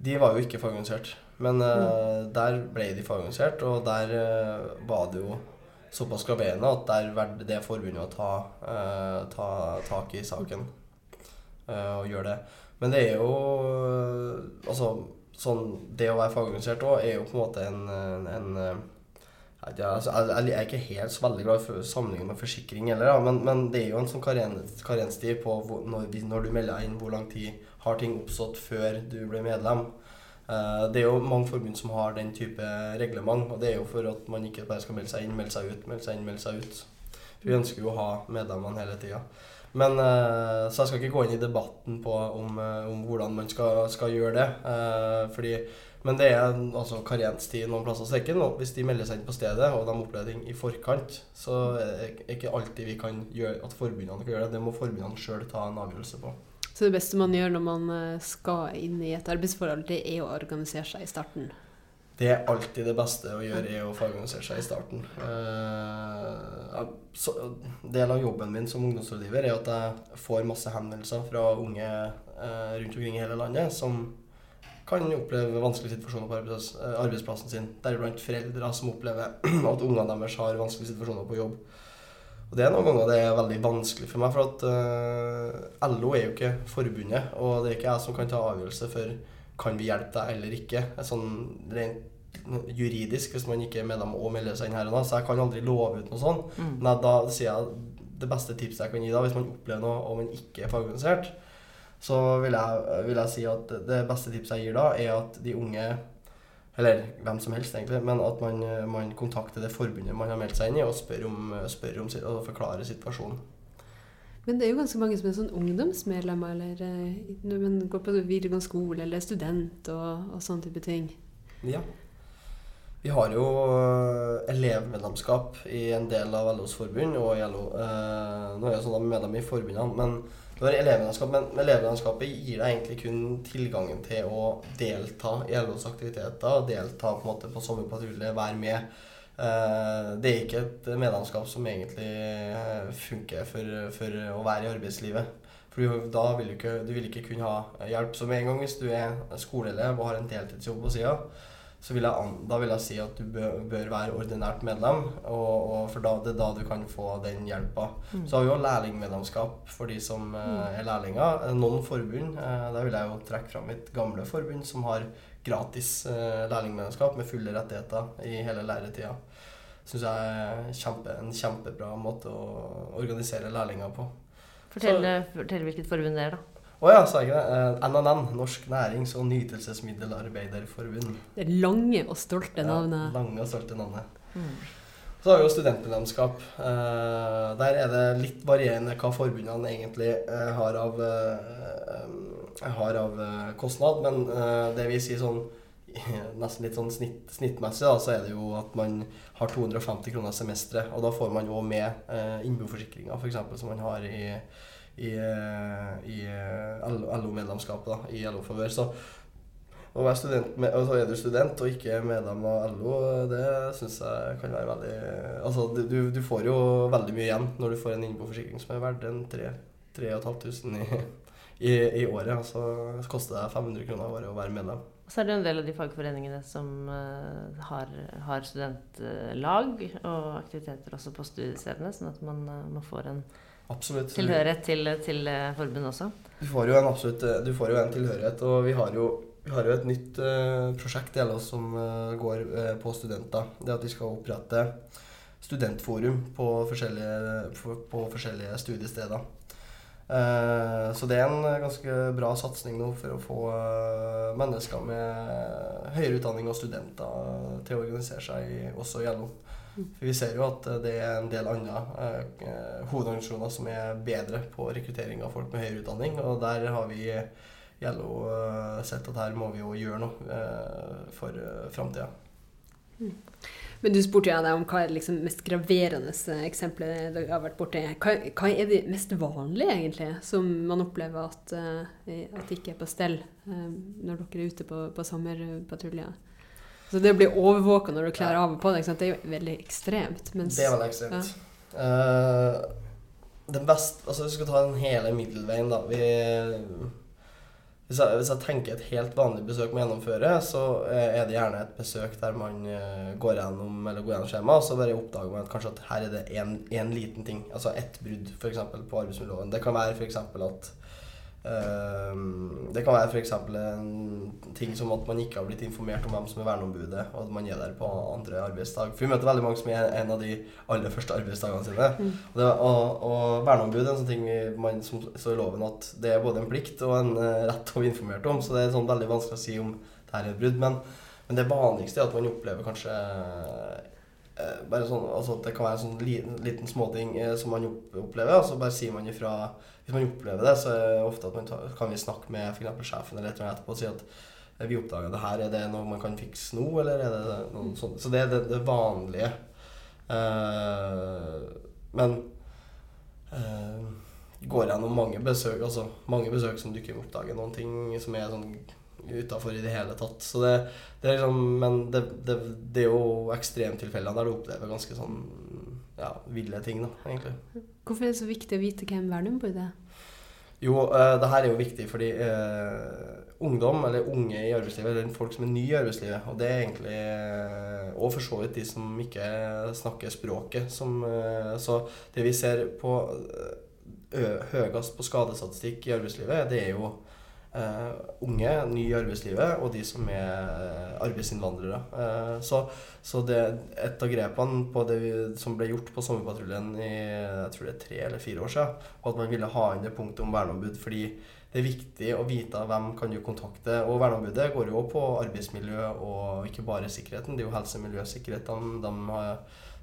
Speaker 3: De var jo ikke fagorganisert. Men mm. der ble de fagorganisert, og der var det jo såpass graverende at der valgte det forbundet å ta, uh, ta, tak i saken uh, og gjøre det. Men det er jo Altså, sånn Det å være fagorganisert òg er jo på en måte en, en, jeg, altså, jeg, er ikke helt så veldig glad i sammenligning med forsikring heller, men, men, det er jo en sånn karenstid på hvor, når, når, du melder inn hvor lang tid har ting oppstått før du ble medlem. Eh, det er jo mange forbund som har den type reglement, og det er jo for at man ikke bare skal melde seg inn, melde seg ut, melde seg inn, melde seg ut. Vi ønsker jo å ha medlemmene hele tida. Men, eh, så jeg skal ikke gå inn i debatten på om, eh, om hvordan man skal, skal, gjøre det. Fordi, men det er altså karenstid noen plasser. Så det er ikke noe, hvis de melder seg inn på stedet og de opplever ting i forkant, så er det ikke alltid vi kan gjøre at forbundene kan gjøre det. Det må forbundene sjøl ta en avgjørelse på.
Speaker 1: Så det beste man gjør når man eh, skal inn i et arbeidsforhold, det er å organisere seg i starten?
Speaker 3: Det er alltid det beste å gjøre, er å fagorganisere seg i starten. En del av jobben min som ungdomsrådgiver er at jeg får masse henvendelser fra unge uh, rundt omkring i hele landet som kan oppleve vanskelige situasjoner på arbeidsplassen sin. Deriblant foreldre som opplever at ungene deres har vanskelige situasjoner på jobb. Og det er noen ganger det er veldig vanskelig for meg, for at uh, LO er jo ikke forbundet. Og det er ikke jeg som kan ta avgjørelse for kan vi hjelpe deg eller ikke. Sånn rent juridisk, hvis man ikke er medlem og melder seg inn her og da. Så jeg kan aldri love ut noe sånt. Mm. Men da sier jeg det beste tipset jeg kan gi da, hvis man opplever noe og man ikke er fagorganisert, så vil jeg, vil jeg si at det beste tipset jeg gir da, er at de unge eller hvem som helst, egentlig. Men at man, man kontakter det forbundet man har meldt seg inn i, og spør om, spør om og forklarer situasjonen.
Speaker 1: Men det er jo ganske mange som er sånn ungdomsmedlemmer, eller eh, når man går på videregående skole, eller student og, og sånne type ting.
Speaker 3: Ja. Vi har jo eh, elevmedlemskap i en del av LOs forbund og i LO. Eh, nå er jeg sånn medlem i forbundene, men du har elevvennskap, men elevvennskapet gir deg egentlig kun tilgangen til å delta i LOs aktiviteter. Delta på en måte på sommerpatrulje, være med. Eh, det er ikke et medlemskap som egentlig eh, funker for, for å være i arbeidslivet. For da vil du ikke, du vil ikke kunne ha hjelp. Med en gang hvis du er skoleelev og har en deltidsjobb på sida, vil jeg, da vil jeg si at du bør, bør være ordinært medlem, og, og for da, det er da du kan få den hjelpa. Mm. Så har vi jo lærlingmedlemskap for de som eh, er lærlinger. Eh, noen forbund, Eh, der vil jeg jo trekke fram mitt gamle forbund, som har gratis eh, lærlingmedlemskap med fulle rettigheter i hele læretida. Syns jeg er kjempe, en kjempebra måte å organisere lærlinger på.
Speaker 2: Fortell, fortell hvilket forbund det er, da.
Speaker 3: Å oh ja, sa jeg ikke det? NNN, eh, Norsk nærings- og nytelsesmiddelarbeiderforbund.
Speaker 1: Det er lange og stolte navnet.
Speaker 3: Ja, lange og stolte navnet. Mm. Så har vi jo studentmedlemskap. Uh, der er det litt varierende hva forbundene egentlig har av, har av kostnad. Men det vil si sånn nesten litt sånn snitt, snittmessig, da, så er det jo at man har 250 kroner semesteret. Og da får man jo med innboforsikringa, f.eks., som man har i i, eh, i eh, LO-medlemskapet i LO-favør. Så å være student med, altså er du student og ikke medlem av LO, det syns jeg kan være veldig Altså, du, du, får jo veldig mye igjen når du får en innboforsikring som er verdt en 3500 i, i, i året. Så koster det 500 kroner året å være medlem.
Speaker 2: Så er det en del av de fagforeningene som har, har, studentlag og aktiviteter også på studiestedene, sånn at man, man får en
Speaker 3: Absolutt.
Speaker 2: tilhørighet til, til eh, forbundet også?
Speaker 3: Du får jo en absolutt, eh, du får jo en tilhørighet. Og vi har jo, vi har jo et nytt uh, prosjekt i oss, som uh, går uh, på studenter. Det at vi skal opprette studentforum på forskjellige, på, på forskjellige studiesteder. Så det er en ganske bra satsing nå for å få mennesker med høyere utdanning og studenter til å organisere seg også i LO. For vi ser jo at eh, det er en del andre eh, hovedorganisasjoner som er bedre på rekruttering av folk med høyere utdanning, og der har vi i LO eh, sett at her må vi jo gjøre noe eh, for eh, framtida.
Speaker 1: Mm. Men du spurte jo deg om hva er det liksom mest graverende eksempelet dere har vært borti. Hva, hva, er det mest vanlige, egentlig, som man opplever at, at ikke er på stell når dere er ute på, på sommerpatruljer? Så det å bli overvåka når du kler av og på deg, det er jo veldig ekstremt.
Speaker 3: Mens, det er veldig ekstremt. Ja. Uh, den best, altså Vi skal ta den hele middelveien, da. Vi hvis jeg, hvis jeg, tenker et helt vanlig besøk må gjennomføre, så eh, er det gjerne et besøk der man uh, går gjennom eller går gjennom skjema, og så bare oppdager man at kanskje at her er det én liten ting. Altså ett brudd f.eks. på arbeidsmiljøloven. Det kan være f.eks. at det kan være f.eks. en ting som at man ikke har blitt informert om hvem som er verneombudet, og at man er der på andre arbeidsdag. For vi møter veldig mange som er en av de aller første arbeidsdagene sine. Mm. Og, det, og, og verneombud er en sånn ting man, som står i loven at det er både en plikt og en uh, rett å bli informert om. Så det er sånn veldig vanskelig å si om det her er et brudd. Men, men, det vanligste er at man opplever kanskje uh, bare sånn, altså at Det kan være en sånn liten, liten småting uh, som man opplever, og så bare sier man ifra hvis man opplever det, så er det ofte at man tar, kan vi snakke med f.eks. sjefen eller et eller annet etterpå og si at eh, vi oppdaga det her. Er det noe man kan fikse nå, eller er det noe sånt? Så det er det, det vanlige. Uh, men uh, går gjennom mange besøk, altså mange besøk som du ikke oppdager noen ting som er sånn utafor i det hele tatt. Så det, det er liksom Men det, det, det er jo ekstremtilfeller der du opplever ganske sånn ja, ville ting, da, egentlig.
Speaker 1: Hvorfor er det så viktig å vite hvem verneombudet er?
Speaker 3: Jo, eh, det her er jo viktig fordi eh, ungdom, eller unge i arbeidslivet, eller folk som er nye i arbeidslivet, og det er egentlig uh, Og for så vidt de som ikke snakker språket, som Så det vi ser på høyest på skadestatistikk i arbeidslivet, det er jo Uh, unge, nye i arbeidslivet, og de som er uh, arbeidsinnvandrere. Uh, så, så det, et av grepene på det vi, som ble gjort på Sommerpatruljen i jeg tror det er tre eller fire år siden, var at man ville ha inn det punktet om verneombud. fordi det er viktig å vite hvem kan du kontakte. Og verneombudet går jo på arbeidsmiljø og ikke bare sikkerheten. Det er jo helse, miljø, sikkerhet de,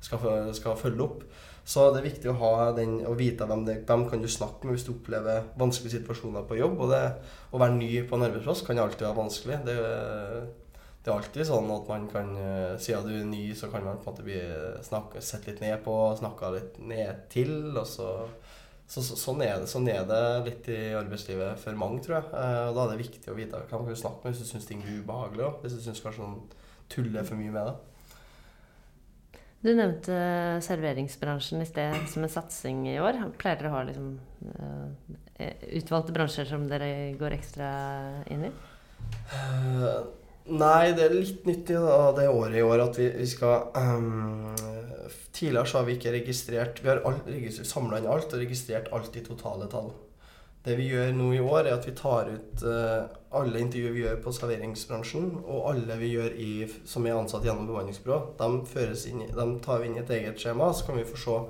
Speaker 3: skal, skal følge opp. Så det er viktig å, den, å vite hvem, det, hvem kan du snakke med hvis du opplever vanskelige situasjoner på jobb. Og det, å være ny på en arbeidsplass kan alltid være vanskelig. Det, det er alltid sånn at man kan eh, Siden du er ny, så kan man på en måte bli snakket, sett litt ned på, snakka litt ned til. og så, så, så sånn, er det, sånn, er det, litt i arbeidslivet for mange, tror jeg. Eh, og da er det viktig å vite hvem kan snakke med hvis du syns ting blir ubehagelig. Hvis du syns kanskje noen tuller for mye med det.
Speaker 2: Du nevnte serveringsbransjen i sted som en satsing i år. Pleier dere å ha liksom, uh, utvalgte bransjer som dere går ekstra inn i?
Speaker 3: Uh, nei, det er litt nyttig da, det året i år at vi, vi skal um, Tidligere så har vi ikke registrert Vi har samla inn alt og registrert alt i totale tall. Det vi gjør nå i år, er at vi tar ut uh, alle intervjuer vi gjør på serveringsbransjen, og alle vi gjør i, som er ansatt gjennom bemanningsbyrå, de, de tar vi inn i et eget skjema, så kan vi få se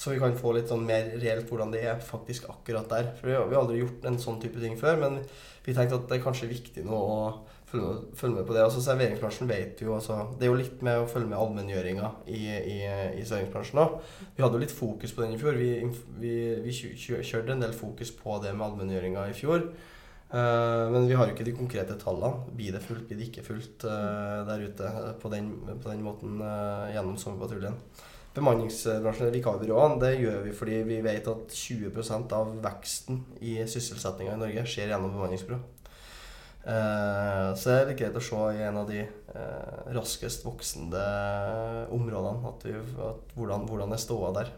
Speaker 3: så vi kan få litt sånn mer reelt hvordan det er faktisk akkurat der. For vi vi har aldri gjort en sånn type ting før, men vi tenkte at det er kanskje viktig nå å følge følge med på det. Altså Serveringsbransjen vet jo altså, Det er jo litt med å følge med allmenngjøringa i, i, i serveringsbransjen òg. Vi hadde jo litt fokus på den i fjor. Vi, vi, vi kjørte en del fokus på det med allmenngjøringa i fjor. Uh, men vi har jo ikke de konkrete tallene. Blir det fullt, blir det ikke fullt uh, der ute på den, på den måten uh, gjennom sommerpatruljen. Bemanningsbransjen, vikarbyråene, det gjør vi fordi vi vet at 20% av veksten i sysselsettinga i Norge skjer gjennom bemanningsbyrå. Eh, så det er litt greit å se i en av de eh, raskest voksende områdene at vi, at hvordan, hvordan er ståa der.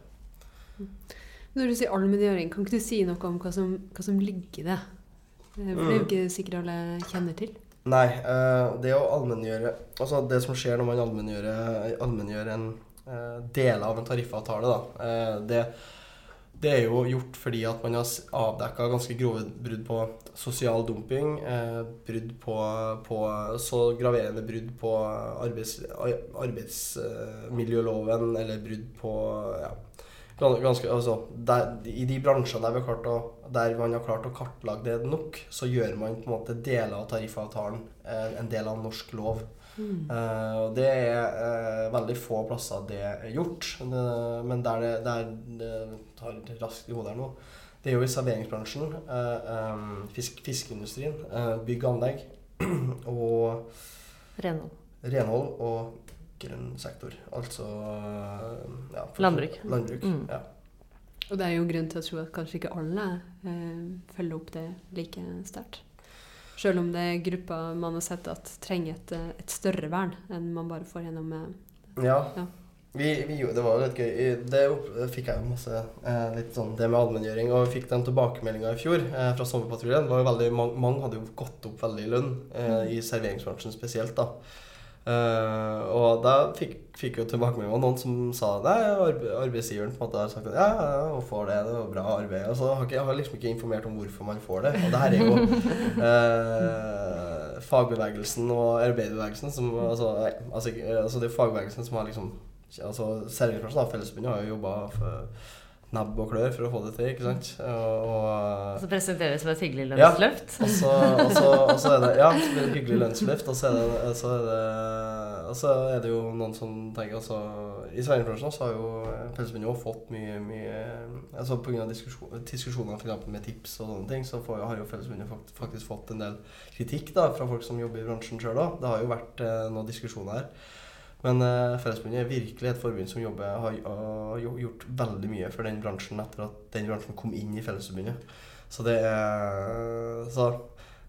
Speaker 1: Når du sier allmenngjøring, kan ikke du si noe om hva som, hva som ligger i det? Eh, for det er jo mm. ikke sikkert alle kjenner til.
Speaker 3: Nei. det å allmenngjøre Altså det som skjer når man allmenngjør en del av en tariffavtale, da. det det er jo gjort fordi at man har avdekka ganske grove brudd på sosial dumping. Eh, brudd på, på, Så graverende brudd på arbeids, arbeidsmiljøloven, eller brudd på ja, ganske, altså, der, I de bransjene der, å, der, man har klart å kartlegge det nok, så gjør man på en måte deler av tariffavtalen eh, en del av norsk lov. Mm. Uh, det er uh, veldig få plasser det er gjort. uh, men der det, der det tar raskt i hodet her nå, det er jo i serveringsbransjen, uh, um, fisk, fiskeindustrien, bygg og anlegg og
Speaker 2: Renhold.
Speaker 3: Renhold og grønn sektor. Altså ja, for-
Speaker 2: Landbruk.
Speaker 3: landbruk
Speaker 2: Mm.
Speaker 3: ja.
Speaker 1: Og det er jo grunn til å tro at kanskje ikke alle følger opp det like sterkt. Selv om det er grupper man har sett at trenger et, eh, et større vern enn man bare får gjennom
Speaker 3: Ja.
Speaker 1: Ja.
Speaker 3: Vi, vi gjorde, det var litt gøy. Det fikk jeg masse eh, litt sånn det med allmenngjøring. Og vi fikk den tilbakemeldinga i fjor eh, fra Sommerpatruljen. Mange, mange hadde jo gått opp veldig i lønn, eh, i serveringsbransjen spesielt. da. Eh, og da fikk, fikk jo tilbakemelding av noen som sa Nei, arbeidsgiveren på en måte har sagt at ja, ja, hun får det, det var bra arbeid. Og så har ikke, jeg har liksom ikke informert om hvorfor man får det. Og det her er jo uh, fagbevegelsen og arbeiderbevegelsen som altså, altså, altså det er fagbevegelsen som har liksom Altså Serveringsbransjen, Fellesforbundet, har jo jobba nebb og klør for å få det til, ikke sant? Og, og
Speaker 2: Så presenteres det som et hyggelig
Speaker 3: Ja. og så, og, så, og så er det Ja, så blir det hyggelig lønnsløft, og så er det, så er det, og så er det jo noen som tenker altså, I Sverigebransjen så har jo også fått mye, mye altså Pga. Diskusjon, diskusjoner for med tips og sånne ting, så får, har jo Fellesforbundet faktisk fått en del kritikk da, fra folk som jobber i bransjen sjøl òg. Det har jo vært eh, noen diskusjoner her. Men uh, Fellesforbundet er virkelig et forbund som jobber, har, har gjort veldig mye for den bransjen etter at den bransjen kom inn i Fellesforbundet. Så det er Så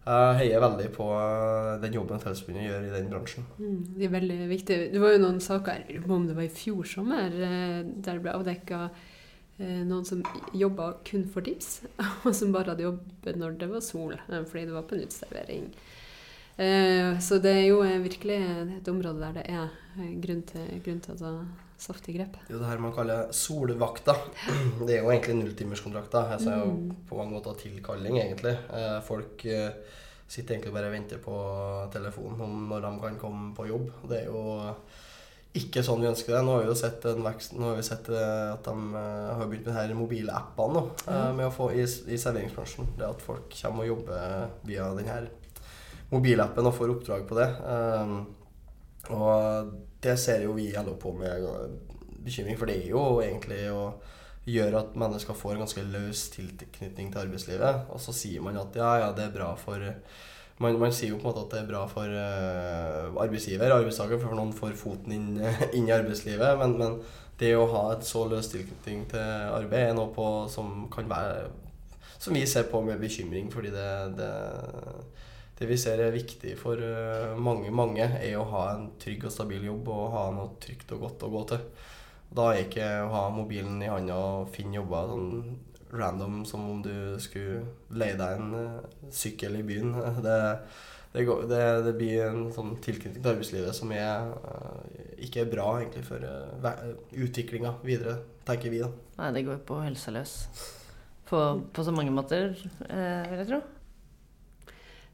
Speaker 3: jeg heier veldig på eh, den jobben Fellesforbundet gjør i den bransjen.
Speaker 1: Mm, det er veldig viktig. Det var jo noen saker, om det var i fjor sommer, eh, der det ble avdekka noen som jobba kun for tips, og som bare hadde jobbet når det var sol, fordi det var på en uteservering. Eh, Så det er jo eh, virkelig et område der det er eh, grunn til, grunn til å ta saftige grep.
Speaker 3: Jo det her man kaller solvakta. Det er jo egentlig nulltimerskontrakter. Altså er jo
Speaker 1: Mm.
Speaker 3: på mange måter tilkalling, egentlig. Eh, Folk eh, sitter egentlig bare og venter på telefonen om når de kan komme på jobb. Det er jo ikke sånn vi ønsker det. Nå har vi jo sett, en vekst, nå har vi sett eh, at de eh, har begynt med denne her mobile appene nå, eh, med å få i, i serveringsbransjen. Det at folk kommer og jobber via den her mobilappen og får oppdrag på det. Um, og det ser jo vi i LO på med bekymring, for det er jo egentlig å gjøre at mennesker får en ganske løs tilknytning til arbeidslivet. Og så sier man at ja, ja, det er bra for man, man sier jo på en måte at det er bra for uh, arbeidsgiver, arbeidstaker, for noen får foten inn, inn i arbeidslivet. Men, men det å ha et så løs tilknytning til arbeid er noe på, som kan være Som vi ser på med bekymring, fordi det, det det vi ser er viktig for eh, mange, mange, er å ha en trygg og stabil jobb og ha noe trygt og godt å gå til. Da er ikke å ha mobilen i handa og finne jobber sånn random som om du skulle leie deg en eh, sykkel i byen. Det, det, går, det, det blir en sånn tilknytning til arbeidslivet som er, eh, ikke er bra egentlig for utviklinga videre, tenker vi da.
Speaker 2: Nei, det går på helseløs. På, på så mange måter, vil jeg tro.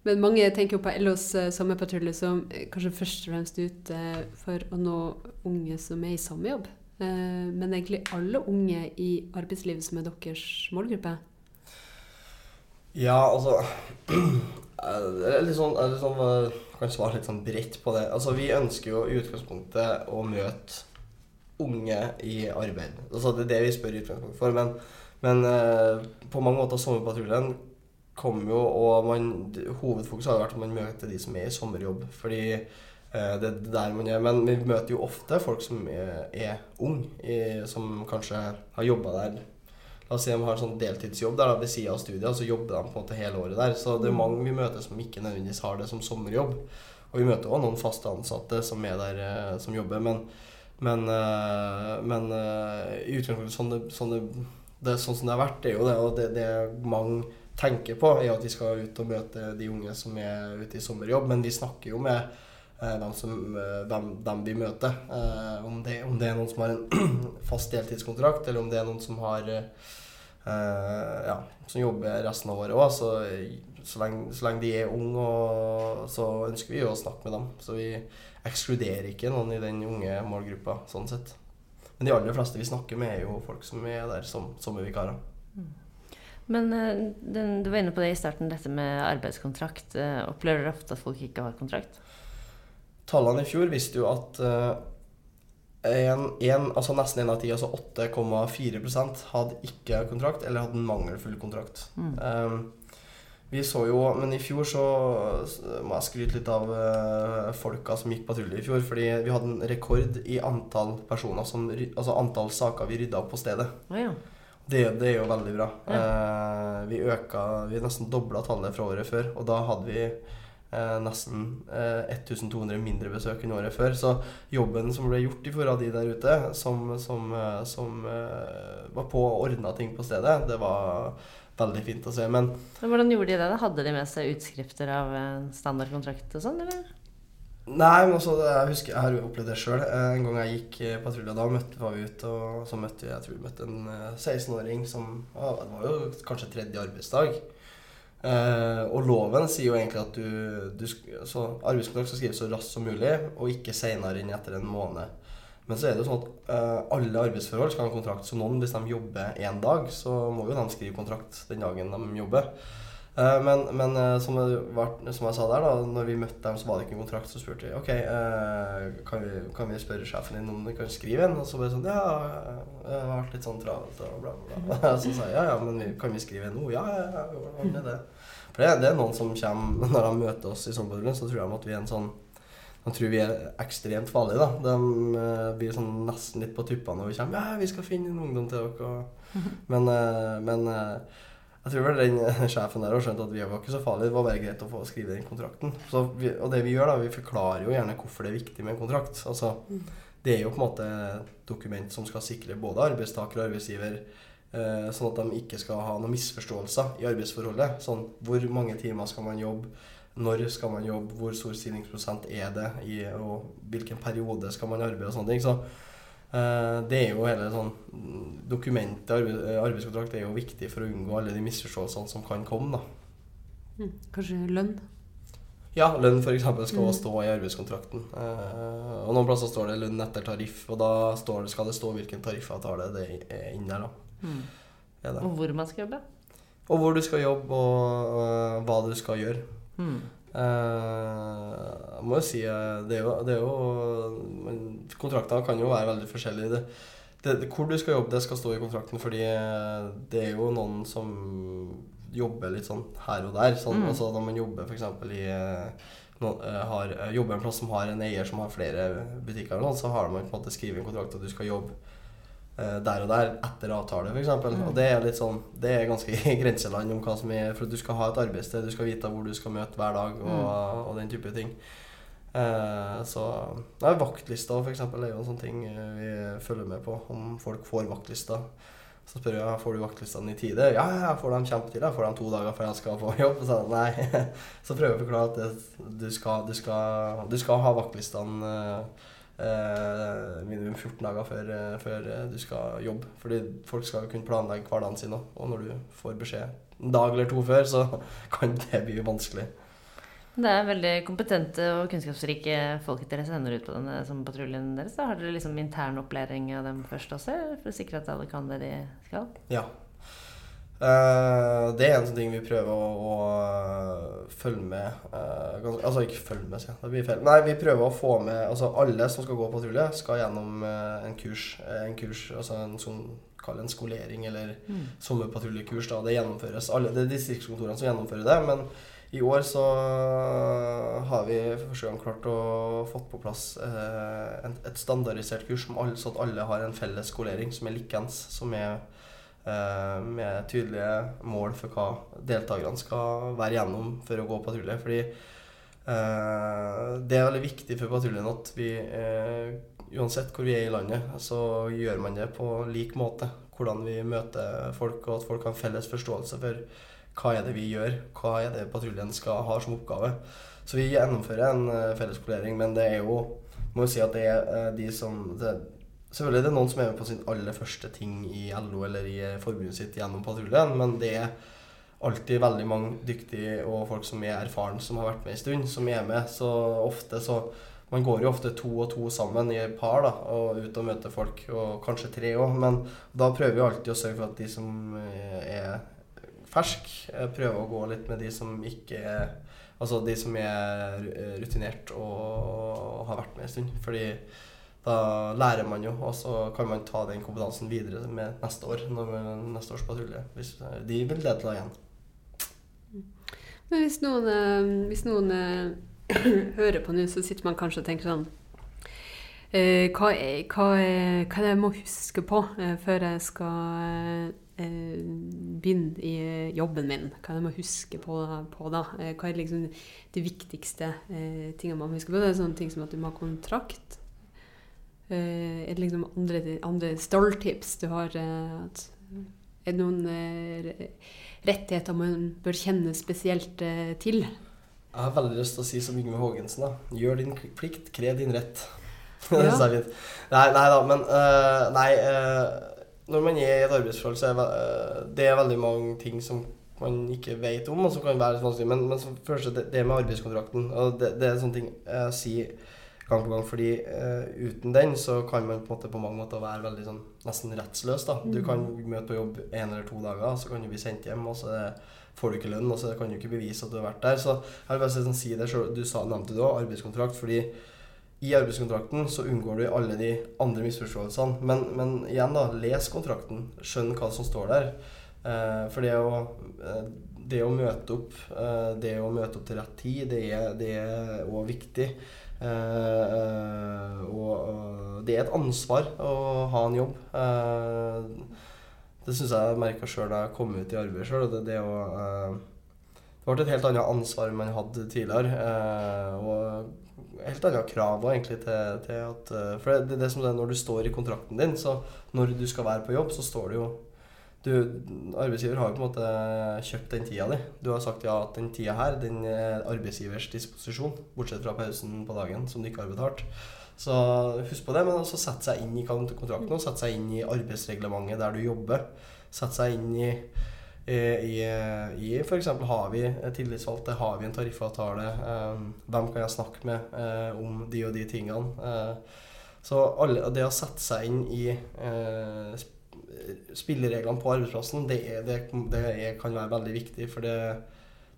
Speaker 1: Men mange tenker jo på LOs eh, sommerpatrulje som eh, kanskje først og fremst ute for å nå unge som er i sommerjobb. Eh, men egentlig alle unge i arbeidslivet som er deres målgruppe.
Speaker 3: Ja, altså Det er litt sånn, er litt sånn eh, kan svare litt sånn bredt på det. Altså, Vi ønsker jo i utgangspunktet å møte unge i arbeid. Altså, det er det vi spør i utgangspunktet for. Men, men eh, på mange måter Sommerpatruljen kom jo, og man, hovedfokus har vært at man møter de som er i sommerjobb. Fordi eh, det er der man er. Men vi møter jo ofte folk som er, er unge, som kanskje har jobba der La oss si de har en sånn deltidsjobb der ved siden av studiet, og så jobber de på en måte hele året der. Så det er mange vi møter som ikke nødvendigvis har det som sommerjobb. Og vi møter også noen fast ansatte som er der eh, som jobber, men, men, eh, men eh, i utgangspunktet sånn, det, sånn, det, det, sånn som det har vært, det er jo det, og det, det mange tenker på, er at vi skal ut og møte de unge som er ute i sommerjobb, men vi snakker jo med dem, som, dem, hvem, hvem vi møter. Eh, om, det, om det er noen som har en fast deltidskontrakt, eller om det er noen som har eh, eh, ja, som jobber resten av året òg. Så, så, så lenge de er unge, så ønsker vi jo å snakke med dem. Så vi ekskluderer ikke noen i den unge målgruppa, sånn sett. Men de aller fleste vi snakker med, er jo folk som er der som sommervikarer.
Speaker 2: Men eh, den, du var inne på det i starten, dette med arbeidskontrakt. Eh, Opplever dere ofte at folk ikke har kontrakt?
Speaker 3: Tallene i fjor viste jo at eh, en, en, altså nesten én av ti, altså 8,4% hadde ikke kontrakt eller hadde en mangelfull kontrakt.
Speaker 2: Mm.
Speaker 3: Um, Vi så jo Men i fjor så må jeg skryte litt av uh, folka som gikk patrulje i fjor. Fordi vi hadde en rekord i antall personer som Altså antall saker vi rydda opp på stedet.
Speaker 2: Oh, ja.
Speaker 3: Det, det, er jo veldig bra. Ja. Eh, vi øka Vi nesten dobla tallet fra året før, og da hadde vi eh, nesten 1200 mindre besøk enn året før. Så jobben som ble gjort i forhold av de der ute, som, som, som var på og ordna ting på stedet, det var veldig fint å se. Men,
Speaker 2: men Hvordan gjorde de det? da? Hadde de med seg utskrifter av standardkontrakt og sånn, eller?
Speaker 3: Nei, men også, jeg husker, jeg har jo opplevd det sjøl. En gang jeg gikk patrulje, da møtte, var vi ute, og så møtte vi jeg tror vi møtte en 16-åring som ja, Det var jo kanskje tredje arbeidsdag. Eh, og loven sier jo egentlig at du, du så arbeidskontrakt skal skrives så raskt som mulig, og ikke seinere enn etter en måned. Men så er det jo sånn at eh, alle arbeidsforhold skal ha kontrakt. Så noen, hvis de jobber én dag, så må jo de skrive kontrakt den dagen de jobber. Uh, men, men uh, som, var, som, jeg sa der, da når vi møtte dem, så var det ikke en kontrakt. Så spurte vi ok, kan vi, kan, vi, spørre sjefen din om vi kan skrive en. Og så det sånn Ja, det har vært litt sånn travelt og bla, bla, bla. Så sa jeg ja, ja, men vi, kan vi skrive en nå? Ja, ja, ja, ordne det. For det, det, er noen som kommer Når de møter oss i sommerpatruljen, så tror de at vi er en sånn de tror vi er ekstremt farlige. da. De blir sånn nesten litt på tuppene når vi kommer. 'Ja, vi skal finne en ungdom til dere.' Men, men jeg tror vel den sjefen der har skjønt at vi var ikke så farlige. Det var bare greit å få skrive den kontrakten. Vi, og det vi gjør, da, vi forklarer jo gjerne hvorfor det er viktig med en kontrakt. Altså, det er jo på en måte dokument som skal sikre både arbeidstaker og arbeidsgiver. sånn at de ikke skal ha noen misforståelser i arbeidsforholdet. Sånn hvor mange timer skal man jobbe? Når skal man jobbe, hvor stor stillingsprosent er det, i, og hvilken periode skal man arbeide og sånne ting. Så det er jo hele sånn Dokumentet arbeid, arbeidskontrakt er jo viktig for å unngå alle de misforståelsene som kan komme. da.
Speaker 1: Mm, kanskje lønn?
Speaker 3: Ja, lønn f.eks. skal mm. stå i arbeidskontrakten. Uh, og noen plasser står det lønn etter tariff, og da det, skal det stå hvilken tariffavtale det er inni der. da. Mm.
Speaker 2: Og hvor man skal jobbe?
Speaker 3: Og hvor du skal jobbe, og hva du skal gjøre. Mm. Jeg må jo si eh, det er jo, det er jo Kontraktene kan jo være veldig forskjellige. Det, det, hvor du skal jobbe, det skal stå i kontrakten, fordi eh, det er jo noen som jobber litt sånn her og der. Sånn, mm. altså Når man jobber f.eks. i noen, har, jobber en plass som har en eier som har flere butikker, så har man på en måte skrevet en kontrakt at du skal jobbe Eh, der og der etter avtale, f.eks. Mm. Og det er litt sånn Det er ganske grenseland om hva som er For du skal ha et arbeidssted, du skal vite hvor du skal møte hver dag, og, mm. og den type ting. Eh, så ja, Vaktlista for eksempel, er jo en sånn ting eh, vi følger med på. Om folk får vaktlista. Så spør jeg får du vaktlistene i tide. Ja, jeg får dem kjempetidlig. Jeg får dem to dager før jeg skal få jobb. Så, nei. så prøver jeg å forklare at det, du, skal, du, skal, du, skal, ha vaktlistene eh, eh, minimum 14 dager før, eh, før, eh, du skal jobbe. Fordi folk skal kunne planlegge hverdagen sin òg. Og når du får beskjed en dag eller to før, så kan det bli vanskelig.
Speaker 2: Det er veldig kompetente og kunnskapsrike folk dere sender ut på denne som patruljen deres. Da. Har dere liksom intern opplæring av dem først også, for å sikre at alle kan det de skal?
Speaker 3: Ja, Uh, det er en sånn ting vi prøver å, å uh, følge med uh, ganske, Altså ikke følge med, sier det blir feil. Nei, vi prøver å få med Altså alle som skal gå patrulje, skal gjennom en kurs. En kurs, altså en sånn Kall en skolering eller mm. sommerpatruljekurs. da, Det gjennomføres. Alle, det er distriktskontorene som gjennomfører det. Men i år så har vi for første gang klart å fått på plass et standardisert kurs som alle, så at alle har en felles skolering som er likens. Som er Eh, med tydelige mål for hva deltakerne skal være gjennom for å gå patrulje. Fordi eh, det er veldig viktig for patruljen at vi eh, uansett hvor vi er i landet, så gjør man det på lik måte. Hvordan vi møter folk, og at folk har felles forståelse for hva er det vi gjør, hva er det patruljen skal ha som oppgave. Så vi gjennomfører en felleskolering, men det er jo må jo si at det er de som det, Selvfølgelig det er noen som er med på sin aller første ting i LO eller i forbundet sitt gjennom patruljen, men det er alltid veldig mange dyktige og folk som er erfaren, som har vært med en stund, som er med. Så ofte så Man går jo ofte to og to sammen i et par da, og ut og møter folk, og kanskje tre òg. Men da prøver vi alltid å sørge for at de som er ferske, prøver å gå litt med de som ikke er Altså de som er rutinert og har vært med en stund. Fordi da lærer man jo, og så kan man ta den kompetansen videre med neste år, når neste års patrulje. Hvis de vil delta igjen.
Speaker 1: Men hvis noen, eh, hvis noen eh, hører på nå, så sitter man kanskje og tenker sånn eh, hva, er, hva, er, hva er det jeg må huske på eh, før jeg skal eh, begynne i jobben min? Hva er det jeg må huske på, på da? Eh, hva er liksom de viktigste eh, tingene man må huske på? Det er sånne ting som at du må ha kontrakt. Eh, er det liksom andre, andre stalltips du har? eh, at, er det noen eh, rettigheter man bør kjenne spesielt til?
Speaker 3: Jeg har veldig lyst til å si som Yngve Haagensen, da. Gjør din plikt, krev din rett.
Speaker 1: Ja.
Speaker 3: Nei, nei da, men uh, Nei. Uh, når man er i et arbeidsforhold, så er øh, det er veldig mange ting som man ikke vet om, og som kan være vanskelig. Men, men som første, det, det med arbeidskontrakten og det, det er sånne ting jeg sier gang på gang, fordi uh, uten den så kan man på, en måte på mange måter være veldig sånn nesten rettsløs. da. Du kan møte på jobb en eller to dager, så kan du bli sendt hjem, og så får du ikke lønn, og så kan du ikke bevise at du har vært der. Så jeg vil bare si, sånn, si det selv. Du sa, nevnte det òg, arbeidskontrakt. fordi i arbeidskontrakten så unngår du alle de andre misforståelsene. Men, men igjen, da, les kontrakten. Skjønn hva som står der. Eh, for det å, eh, det å møte opp, eh, det å møte opp til rett tid, det er, det også viktig. Eh, eh, og og det er et ansvar å ha en jobb. Eh, det syns jeg jeg merka sjøl da jeg kom ut i arbeid sjøl. Det, det, eh, det ble et helt annet ansvar enn man hadde tidligere. Eh, og helt annet krav egentlig til, til at eh, For det, det er som det er når du står i kontrakten din, så når du skal være på jobb, så står det jo du, Arbeidsgiver har jo på en måte kjøpt den tida di. Du har sagt ja at den tida her, den er arbeidsgivers disposisjon, bortsett fra pausen på dagen som du ikke har betalt. Så husk på det, men også sette seg inn i kontrakten og sette seg inn i arbeidsreglementet der du jobber. Sette seg inn i i, i f.eks. har vi tillitsvalgte, har vi en tariffavtale, eh, hvem kan jeg snakke med eh, om de og de tingene. Eh, så alle, det å sette seg inn i eh, spillereglene på arbeidsplassen, det, er, det, det er, kan være veldig viktig. For det,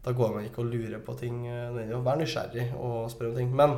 Speaker 3: da går man ikke og lurer på ting. Vær å være nysgjerrig og spørre om ting. Men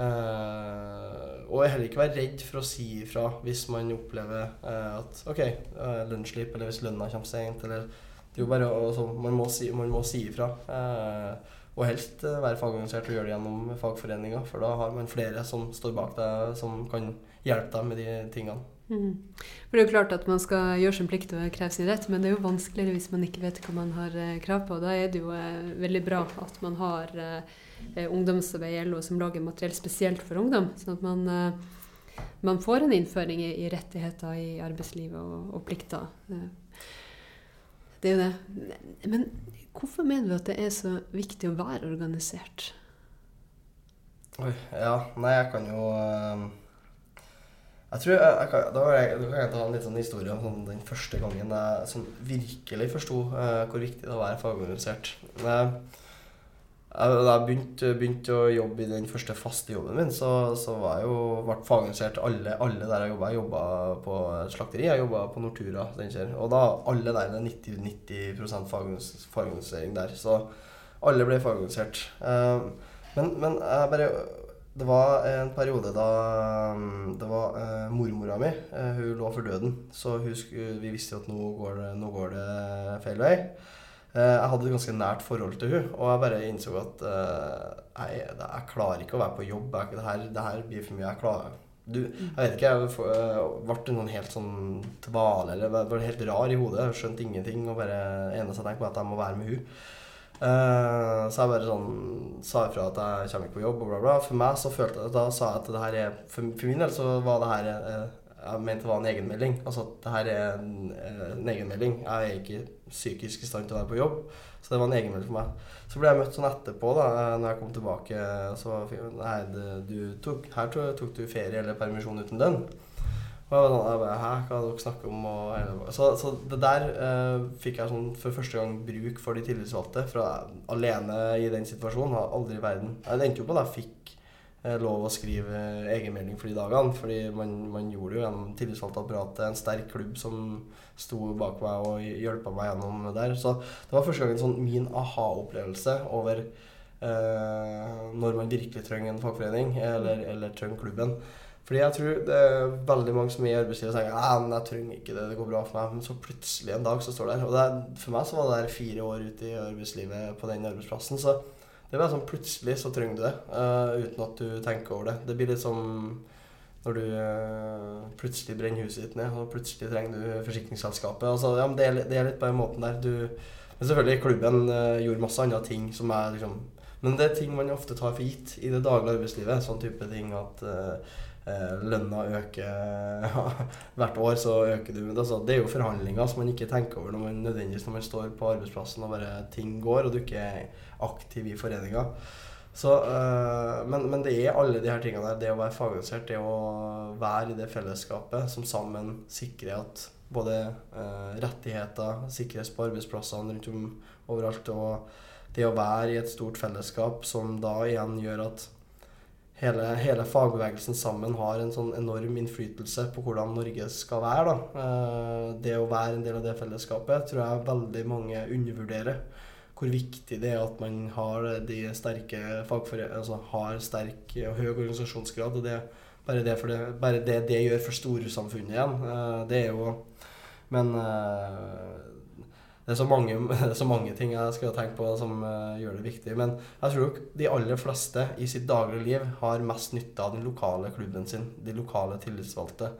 Speaker 3: eh, Og heller ikke være redd for å si ifra hvis man opplever eh, at OK, uh, lunsjslipp, eller hvis lønna kommer sent, eller Det er jo bare altså, man, må si, man må si ifra. eh, og helst eh, være fagorganisert og gjøre det gjennom fagforeninga, for da har man flere som står bak deg, som kan hjelpe deg med de tingene.
Speaker 1: Mhm. For det er jo klart at man skal gjøre sin plikt og kreve sin rett, men det er jo vanskeligere hvis man ikke vet hva man har eh, krav på. Da er det jo eh, veldig bra at man har eh, ungdomsarbeid i LO som lager materiell spesielt for ungdom, sånn at man, man får en innføring i, rettigheter i arbeidslivet og, og plikter. Det er jo det. Men hvorfor mener du at det er så viktig å være organisert?
Speaker 3: Oi, ja. Nei, jeg kan jo Jeg tror jeg, jeg kan, da, jeg, da kan jeg ta en litt sånn historie om sånn, den første gangen jeg sånn, virkelig forsto eh, hvor viktig det var å være fagorganisert. Da jeg begynte, begynte å jobbe i den første faste jobben min, så, så var jeg jo, ble fagorganisert alle, alle der jeg jobba. Jeg jobba på slakteri, jeg jobba på Nortura. Og da alle der, det er 90, 90 fagorganis- fagorganisering der. Så alle ble fagorganisert. Eh, men, men jeg bare Det var en periode da mm, det var eh, mormora mi eh, Hun lå for døden. Så husk, vi visste jo at nå går det, nå går det feil vei. Eh, jeg hadde et ganske nært forhold til hun, og jeg bare innså at eh, jeg, jeg klarer ikke å være på jobb. Jeg, det, her, det her blir for mye. Jeg klarer du, jeg vet ikke, jeg eh, ble en sånn helt sånn tvale, eller ble helt rar i hodet. Jeg skjønte ingenting, og bare eneste jeg tenkte på, at jeg må være med hun. Eh, så jeg bare sånn sa ifra at jeg kommer ikke på jobb, og bla, bla. For meg så følte jeg Da sa jeg at det her er For, for min del så var det her uh, Jeg mente det var en egenmelding. Altså at det her er en, uh, en egenmelding. Jeg er ikke psykisk i stand til å være på jobb. Så det var en egenmelding for meg. Så ble jeg møtt sånn etterpå, da når jeg kom tilbake. Så Nei, det, du tok, her tok, tok du ferie eller permisjon uten lønn. Og jeg var sånn, jeg bare, Hæ, hva er dere snakker om? Og, så, så det der eh, fikk jeg sånn for første gang bruk for de tillitsvalgte. For alene i den situasjonen har aldri i verden Jeg endte jo på at jeg fikk eh, lov å skrive egenmelding for de dagene. Fordi man, man gjorde det jo gjennom tillitsvalgtapparatet. En sterk klubb som sto bak meg og hjelpa meg gjennom der. Så det var første gangen sånn min aha-opplevelse over eh, når man virkelig trenger en fagforening, eller, eller trenger klubben. Fordi jeg tror det er veldig mange som i arbeidslivet og tenker at jeg trenger ikke det, det går bra for meg. Men så plutselig en dag så står det der. Og det for meg så var det der fire år ute i arbeidslivet på den arbeidsplassen. Så det er bare sånn plutselig så trenger du det, uh, uten at du tenker over det. Det blir litt som når du uh, plutselig brenner huset ditt ned, og plutselig trenger du forsikringsselskapet. Altså, ja, det, er, det, er, litt på den måten der. Du, men selvfølgelig, klubben uh, gjorde masse andre ting som er liksom Men det er ting man ofte tar for gitt i det daglige arbeidslivet. Sånn type ting at lønna øker hvert år, så øker du. Altså, det er jo forhandlinger som man ikke tenker over når man nødvendigvis når man står på arbeidsplassen og bare ting går, og du ikke er aktiv i foreninga. Så, øh, men, men, det er alle de her tingene der. Det å være fagorganisert, det å være i det fellesskapet som sammen sikrer at både øh, rettigheter sikres på arbeidsplassene rundt om overalt, og det å være i et stort fellesskap som da igjen gjør at hele, hele, fagbevegelsen sammen har en sånn enorm innflytelse på hvordan Norge skal være. Da. Eh, det å være en del av det fellesskapet tror jeg veldig mange undervurderer. Hvor viktig det er at man har de sterke altså har sterk og høy organisasjonsgrad. og det, bare, det det, bare det det gjør for storsamfunnet igjen, eh, det er jo Men eh, det er så mange, så mange ting jeg skal tenke på som uh, gjør det viktig. Men jeg tror nok de aller fleste i sitt daglige liv har mest nytte av den lokale klubben sin. De lokale tillitsvalgte.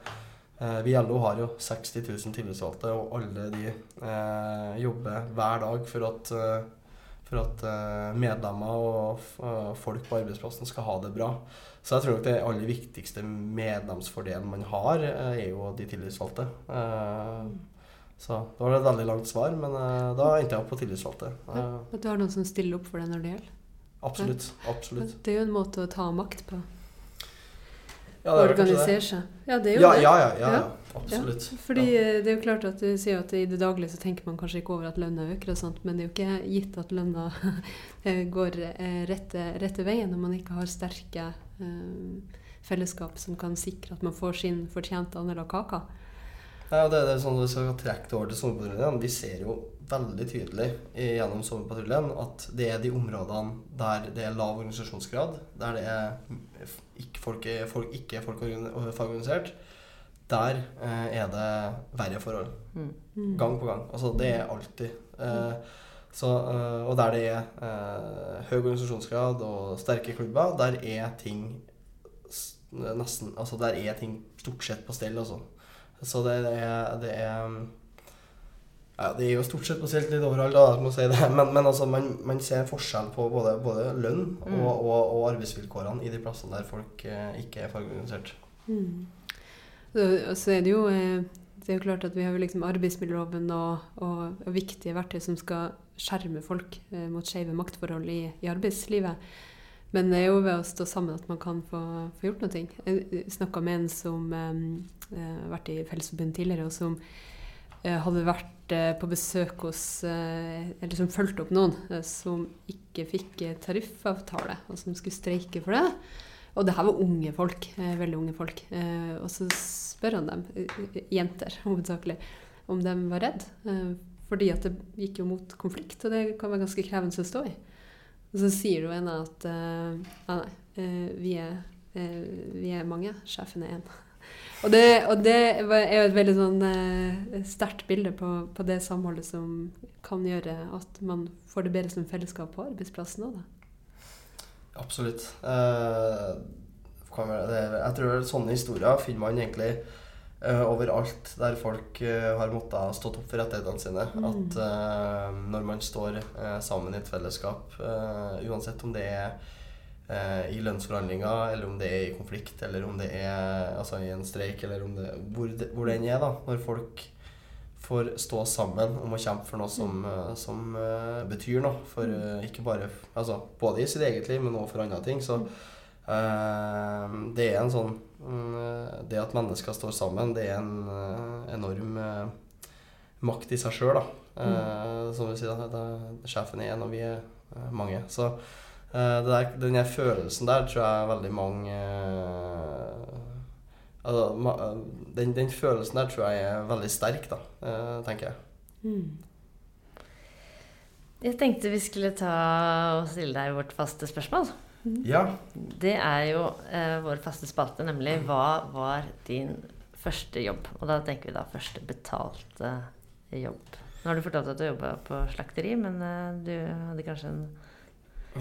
Speaker 3: Uh, vi i LO har jo 60 000 tillitsvalgte, og alle de uh, jobber hver dag for at, for at medlemmer og folk på arbeidsplassen skal ha det bra. Så jeg tror nok det aller viktigste medlemsfordelen man har, er jo de tillitsvalgte. Så det var et veldig langt svar, men uh, da endte jeg opp på tillitsvalgte.
Speaker 1: Uh, at du har noen som stiller opp for deg når det gjelder?
Speaker 3: Absolutt. absolutt.
Speaker 1: Det er jo en måte å ta makt på.
Speaker 3: Ja,
Speaker 1: Organisere seg. Ja, det er
Speaker 3: jo
Speaker 1: ja,
Speaker 3: det. Ja, ja, ja, ja. absolutt.
Speaker 1: Ja, fordi eh, det er jo klart at du sier at i det daglige så tenker man kanskje ikke over at lønna øker og sånt, men det er jo ikke gitt at lønna går rette, rette, veien når man ikke har sterke um, fellesskap som kan sikre at man får sin fortjente andel av kaka.
Speaker 3: Ja, det, det er sånn at Vi skal trekke det over til sommerpatruljen. Vi ser jo veldig tydelig gjennom sommerpatruljen at det er de områdene der det er lav organisasjonsgrad, der det er ikke folk, folk ikke folk fagorganisert, der eh, er det verre forhold. Mm. mm. Gang på gang. Altså, det er alltid. Eh, så, eh, og der det er eh, høy organisasjonsgrad og sterke klubber, der er ting nesten Altså, der er ting stort sett på stell, altså. Så det, det, er, det er ja, Det er jo stort sett spesielt litt overalt, da, må si det. Men, men altså, man, man, ser forskjell på både, både lønn mm. og, og, og, arbeidsvilkårene i de plassene der folk eh, ikke er fagorganisert.
Speaker 1: Mm. Så, er det jo eh, det er jo klart at vi har jo liksom arbeidsmiljøloven og, og, og, viktige verktøy som skal skjerme folk eh, mot skeive maktforhold i, i, arbeidslivet. Men det er jo ved å stå sammen at man kan få, få gjort noe. Jeg snakka med en som um, uh, vært i Fellesforbundet tidligere, og som uh, hadde vært uh, på besøk hos Eller som fulgte opp noen som ikke fikk tariffavtale, og som skulle streike for det. Og det her var unge folk. veldig unge folk. og så spør han dem, jenter hovedsakelig, om de var redd. fordi at det gikk jo mot konflikt, og det kan være ganske krevende å stå i. Og så sier du en at uh, nei, uh, vi, er, uh, vi, er, mange, sjefen er én. Og det, og det, er jo et veldig sånn sterkt bilde på, på, det samholdet som kan gjøre at man får det bedre som fellesskap på arbeidsplassen òg, da.
Speaker 3: Absolutt. jeg tror sånne historier finner man egentlig overalt der folk uh, har måttet stått opp for rettighetene sine. Mm. At uh, når man står sammen i et fellesskap, uansett om det er i lønnsforhandlinger, eller om det er i konflikt, eller om det er altså, i en streik, eller om det, hvor, det, hvor den er, da, når folk får stå sammen om å kjempe for noe som, mm. som betyr noe, for ikke bare altså, både i sitt eget liv, men også for andre ting, så det er en sånn Mm, det at mennesker står sammen, det er en eh, enorm eh, makt i seg sjøl, da. Mm. Eh, som vi sier, da, sjefen er en, og vi er mange. Så der, den der følelsen der tror jeg veldig mange altså, den, den, følelsen der tror jeg er veldig sterk, da, tenker jeg. Mm.
Speaker 2: Jeg tenkte vi skulle ta og stille deg vårt faste spørsmål.
Speaker 3: Ja.
Speaker 2: Det er jo eh, vår faste spalte, nemlig hva var din første jobb? Og da tenker vi da første betalte jobb. Nå har du fortalt at du jobba på slakteri, men eh, du hadde kanskje en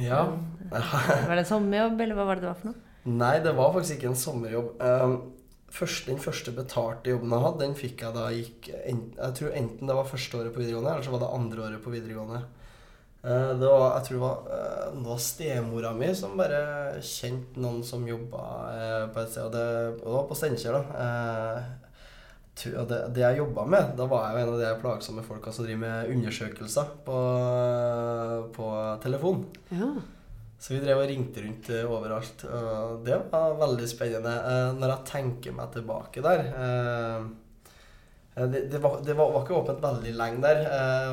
Speaker 3: ja.
Speaker 2: Var det en sommerjobb, eller hva var det det var for noe?
Speaker 3: Nei, det var faktisk ikke en sommerjobb. Um, først, den første betalte jobben jeg hadde, den fikk jeg da jeg gikk Jeg tror enten det var første året på videregående, eller så var det andre året på videregående. Uh, det var, jeg tror det var, uh, det var stemora mi som bare kjente noen som jobba uh, på et sted. Og det, og det var på Steinkjer, da. Det, det, jeg jobba med, da var jeg jo en av de plagsomme folka som driver med undersøkelser på, på telefon.
Speaker 1: Ja.
Speaker 3: Så vi drev og ringte rundt overalt. Og det var veldig spennende. Når jeg tenker meg tilbake der det, det, var, det var, var, ikke åpent veldig lenge der.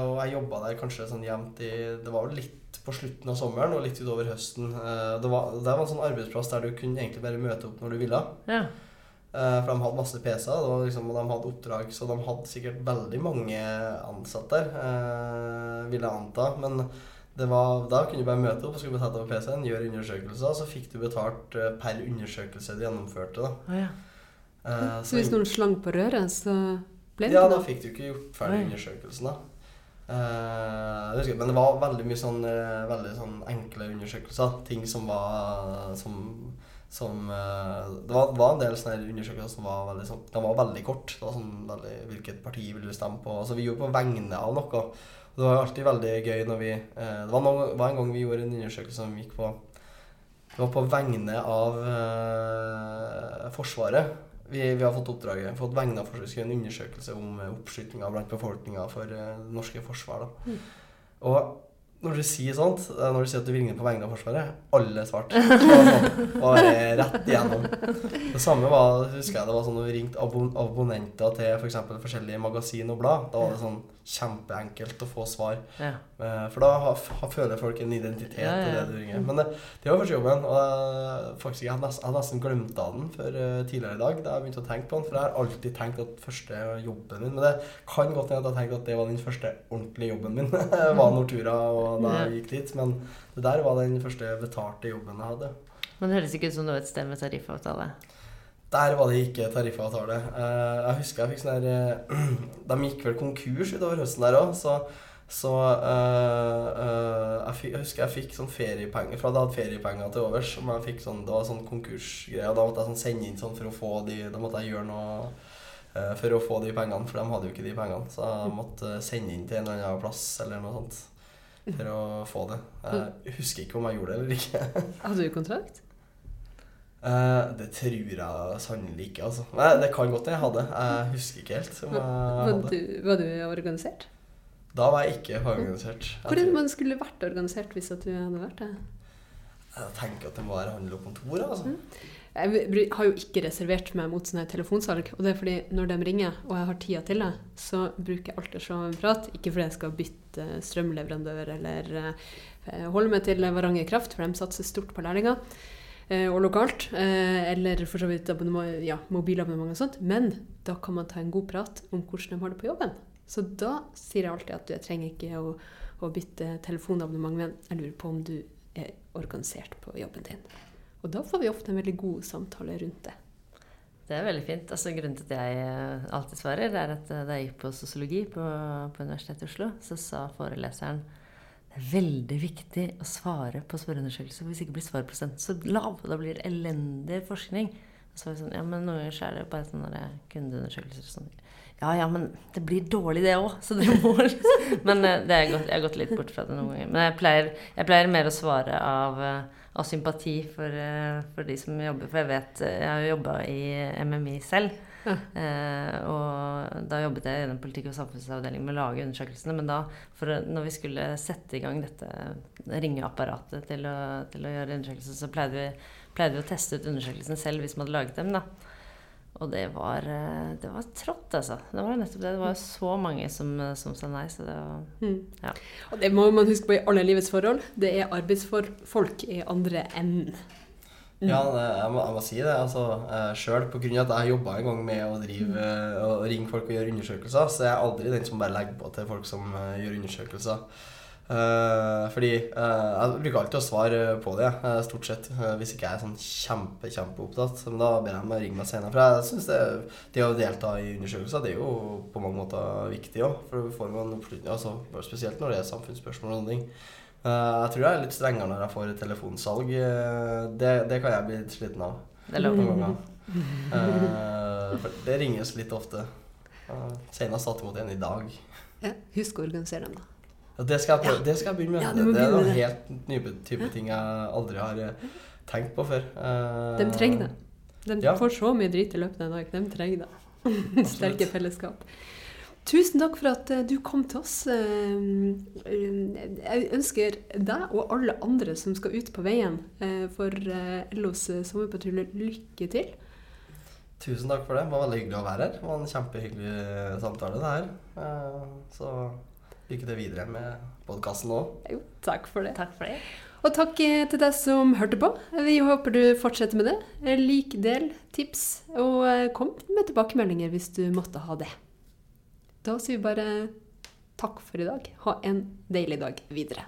Speaker 3: og jeg jobba der kanskje sånn jevnt i Det var litt på slutten av sommeren og litt utover høsten. det, var, det var en sånn arbeidsplass der du kunne egentlig bare møte opp når du ville.
Speaker 2: Ja.
Speaker 3: for de hadde masse PC-er, liksom, og de hadde oppdrag, så de hadde sikkert veldig mange ansatte der, vil jeg anta. Men var, da kunne du bare møte opp og skulle betale over PC-en, gjøre undersøkelser, så fikk du betalt per undersøkelse du gjennomførte. da.
Speaker 2: Oh, ja.
Speaker 1: uh, så, så, hvis noen slang på røret, så ble det
Speaker 3: Ja, da fikk du ikke gjort ferdig undersøkelsen. da. Uh, men det var veldig mye sånn, veldig sånn enkle undersøkelser. Ting som var som, som Det var, var, en del sånne undersøkelser som var veldig sånn De var veldig kort. Det var sånn veldig, Hvilket parti vil du stemme på? Altså, vi gjorde på vegne av noe. Det var alltid veldig gøy når vi Det var, noen, var, en gang vi gjorde en undersøkelse som gikk på Det var på vegne av Forsvaret. Vi, vi, har fått oppdraget fått vegne av Forsvaret, en undersøkelse om eh, oppskytinga blant befolkninga for eh, det norske forsvaret. Mm. Og når du sier sånt, eh, når du sier at du vil ringe på vegne av Forsvaret, alle svarte. Og rett igjennom. Det samme var, husker jeg det var sånn når vi ringte abon abonnenter til f.eks. For forskjellige magasin og blad. Da var det sånn kjempeenkelt å få svar. Ja. Eh, for da har, har, føler folk en identitet ja, ja. i det du ringer. Men det, det var første jobben. Og jeg, faktisk, jeg hadde nesten, nesten glemt av den før uh, tidligere i dag. Da jeg begynte å tenke på den. For jeg har alltid tenkt at første jobben min Men det kan godt hende at jeg tenkte at det var den første ordentlige jobben min. var Nortura og da jeg gikk dit. Men det der var den første betalte jobben jeg hadde.
Speaker 2: Men det høres ikke ut som det var et sted med tariffavtale?
Speaker 3: Der var det ikke tariffavtale. Uh, jeg husker jeg fikk sånn der uh, De gikk vel konkurs utover høsten der òg, så, så uh, jeg, fikk, jeg, husker jeg fikk sånn feriepenger For jeg hadde feriepenger til overs. Som jeg fikk sånn, det var sånn konkursgreier. Da måtte jeg sånn sende inn sånn for å få de Da måtte jeg gjøre noe for å få de pengene, for de hadde jo ikke de pengene. Så jeg måtte sende inn til en eller annen plass eller noe sånt for å få det. Jeg husker ikke om jeg gjorde det eller ikke.
Speaker 1: Hadde du kontrakt?
Speaker 3: Uh, det tror jeg sannelig ikke, altså. Nei, det kan godt jeg hadde. Jeg husker ikke helt.
Speaker 1: Var du, var, du, organisert?
Speaker 3: Da var jeg ikke organisert.
Speaker 1: Hvor er det man skulle vært organisert hvis du hadde vært det?
Speaker 3: Jeg tenker at det må være handel og kontor. altså. Mm.
Speaker 1: Jeg har jo ikke reservert meg mot sånne telefonsalg. Og det er fordi når de ringer, og jeg har tida til det, så bruker jeg alltid å se en prat. Ikke fordi jeg skal bytte strømleverandør eller uh, holde meg til Varanger Kraft, for de satser stort på lærlinger. Eh, og lokalt. Eh, eller for så vidt ja, mobilabonnement og sånt. Men da kan man ta en god prat om hvordan de har det på jobben. Så da sier jeg alltid at jeg trenger ikke å, å bytte telefonabonnement, men jeg lurer på om du er organisert på jobben din. Og da får vi ofte en veldig god samtale rundt det.
Speaker 2: Det er veldig fint. Altså, grunnen til at jeg eh, alltid svarer, er at da jeg gikk på sosiologi på, på Universitetet i Oslo, så sa foreleseren det er veldig viktig å svare på spørreundersøkelser. Hvis ikke blir svarprosenten så lav. Da blir det elendig forskning. Så var det sånn, ja, men Noen ganger er det bare sånne kundeundersøkelser. Sånn. Ja, ja, men det blir dårlig, det òg. Så dere må Men eh, det er gått, jeg har gått litt bort fra det noen ganger. Men jeg pleier, jeg pleier mer å svare av, eh, av sympati for, eh, for, de som jobber. For jeg vet Jeg har jo jobba i MMI selv. Ja. Eh, og da jobbet jeg i den politikk- og samfunnsavdelingen med å lage undersøkelsene. Men da, for, når vi skulle sette i gang dette ringeapparatet til å, til å gjøre undersøkelser, så pleide vi, pleide vi, å teste ut undersøkelsene selv hvis vi hadde laget dem. da. Og det var, eh, det var trått, altså. Det var nettopp det. Det var så mange som, som sa nei. Så det var mm. ja.
Speaker 1: Og det må man huske på i alle livets forhold. Det er arbeidsfolk i andre enden.
Speaker 3: Ja, jeg må, jeg må, si det. altså uh, Sjøl pga. at jeg jobba en gang med å drive og ringe folk og gjøre undersøkelser, så jeg er aldri den som bare legger på til folk som uh, gjør undersøkelser. Eh, fordi eh, jeg bruker alltid å svare på det, eh, stort sett. eh, hvis ikke jeg er sånn kjempe, kjempeopptatt. Men da ber jeg dem ringe meg senere. For jeg synes det, det å delta i undersøkelser det er jo på mange måter viktig òg. For får man oppslut- altså, Spesielt når det er samfunnsspørsmål og sånne ting. Eh, jeg tror jeg er litt strengere når jeg får telefonsalg. Eh, det, det kan jeg bli litt sliten av.
Speaker 2: Det.
Speaker 3: Noen ganger. Eh, for det ringes litt ofte. Uh, senest satt imot en i dag.
Speaker 1: Ja, husk å organisere dem, da.
Speaker 3: Ja, det, skal jeg prøve, det skal jeg begynne med.
Speaker 1: Ja, må
Speaker 3: det, det er noen helt nye type ting jeg aldri har tenkt på før. Eh,
Speaker 1: De trenger det. De
Speaker 3: Ja.
Speaker 1: får så mye drit i løpet av en dag. De trenger det. Sterke fellesskap. Tusen takk for at eh, du kom til oss. Eh, Jeg ønsker deg og alle andre som skal ut på veien eh, for eh, LOs sommerpatrulje, lykke til.
Speaker 3: Tusen takk for det. Det var veldig hyggelig å være her. Det var en kjempehyggelig eh, samtale, det her. Eh, Så lykke til videre med podkasten nå.
Speaker 1: Jo, takk for det.
Speaker 2: Takk for det.
Speaker 1: Og takk eh, til deg som hørte på. Vi håper du fortsetter med det. Eh, Lik, del, tips, og eh, kom med tilbakemeldinger hvis du måtte ha det. Da sier vi bare takk for i dag. Ha en deilig dag videre.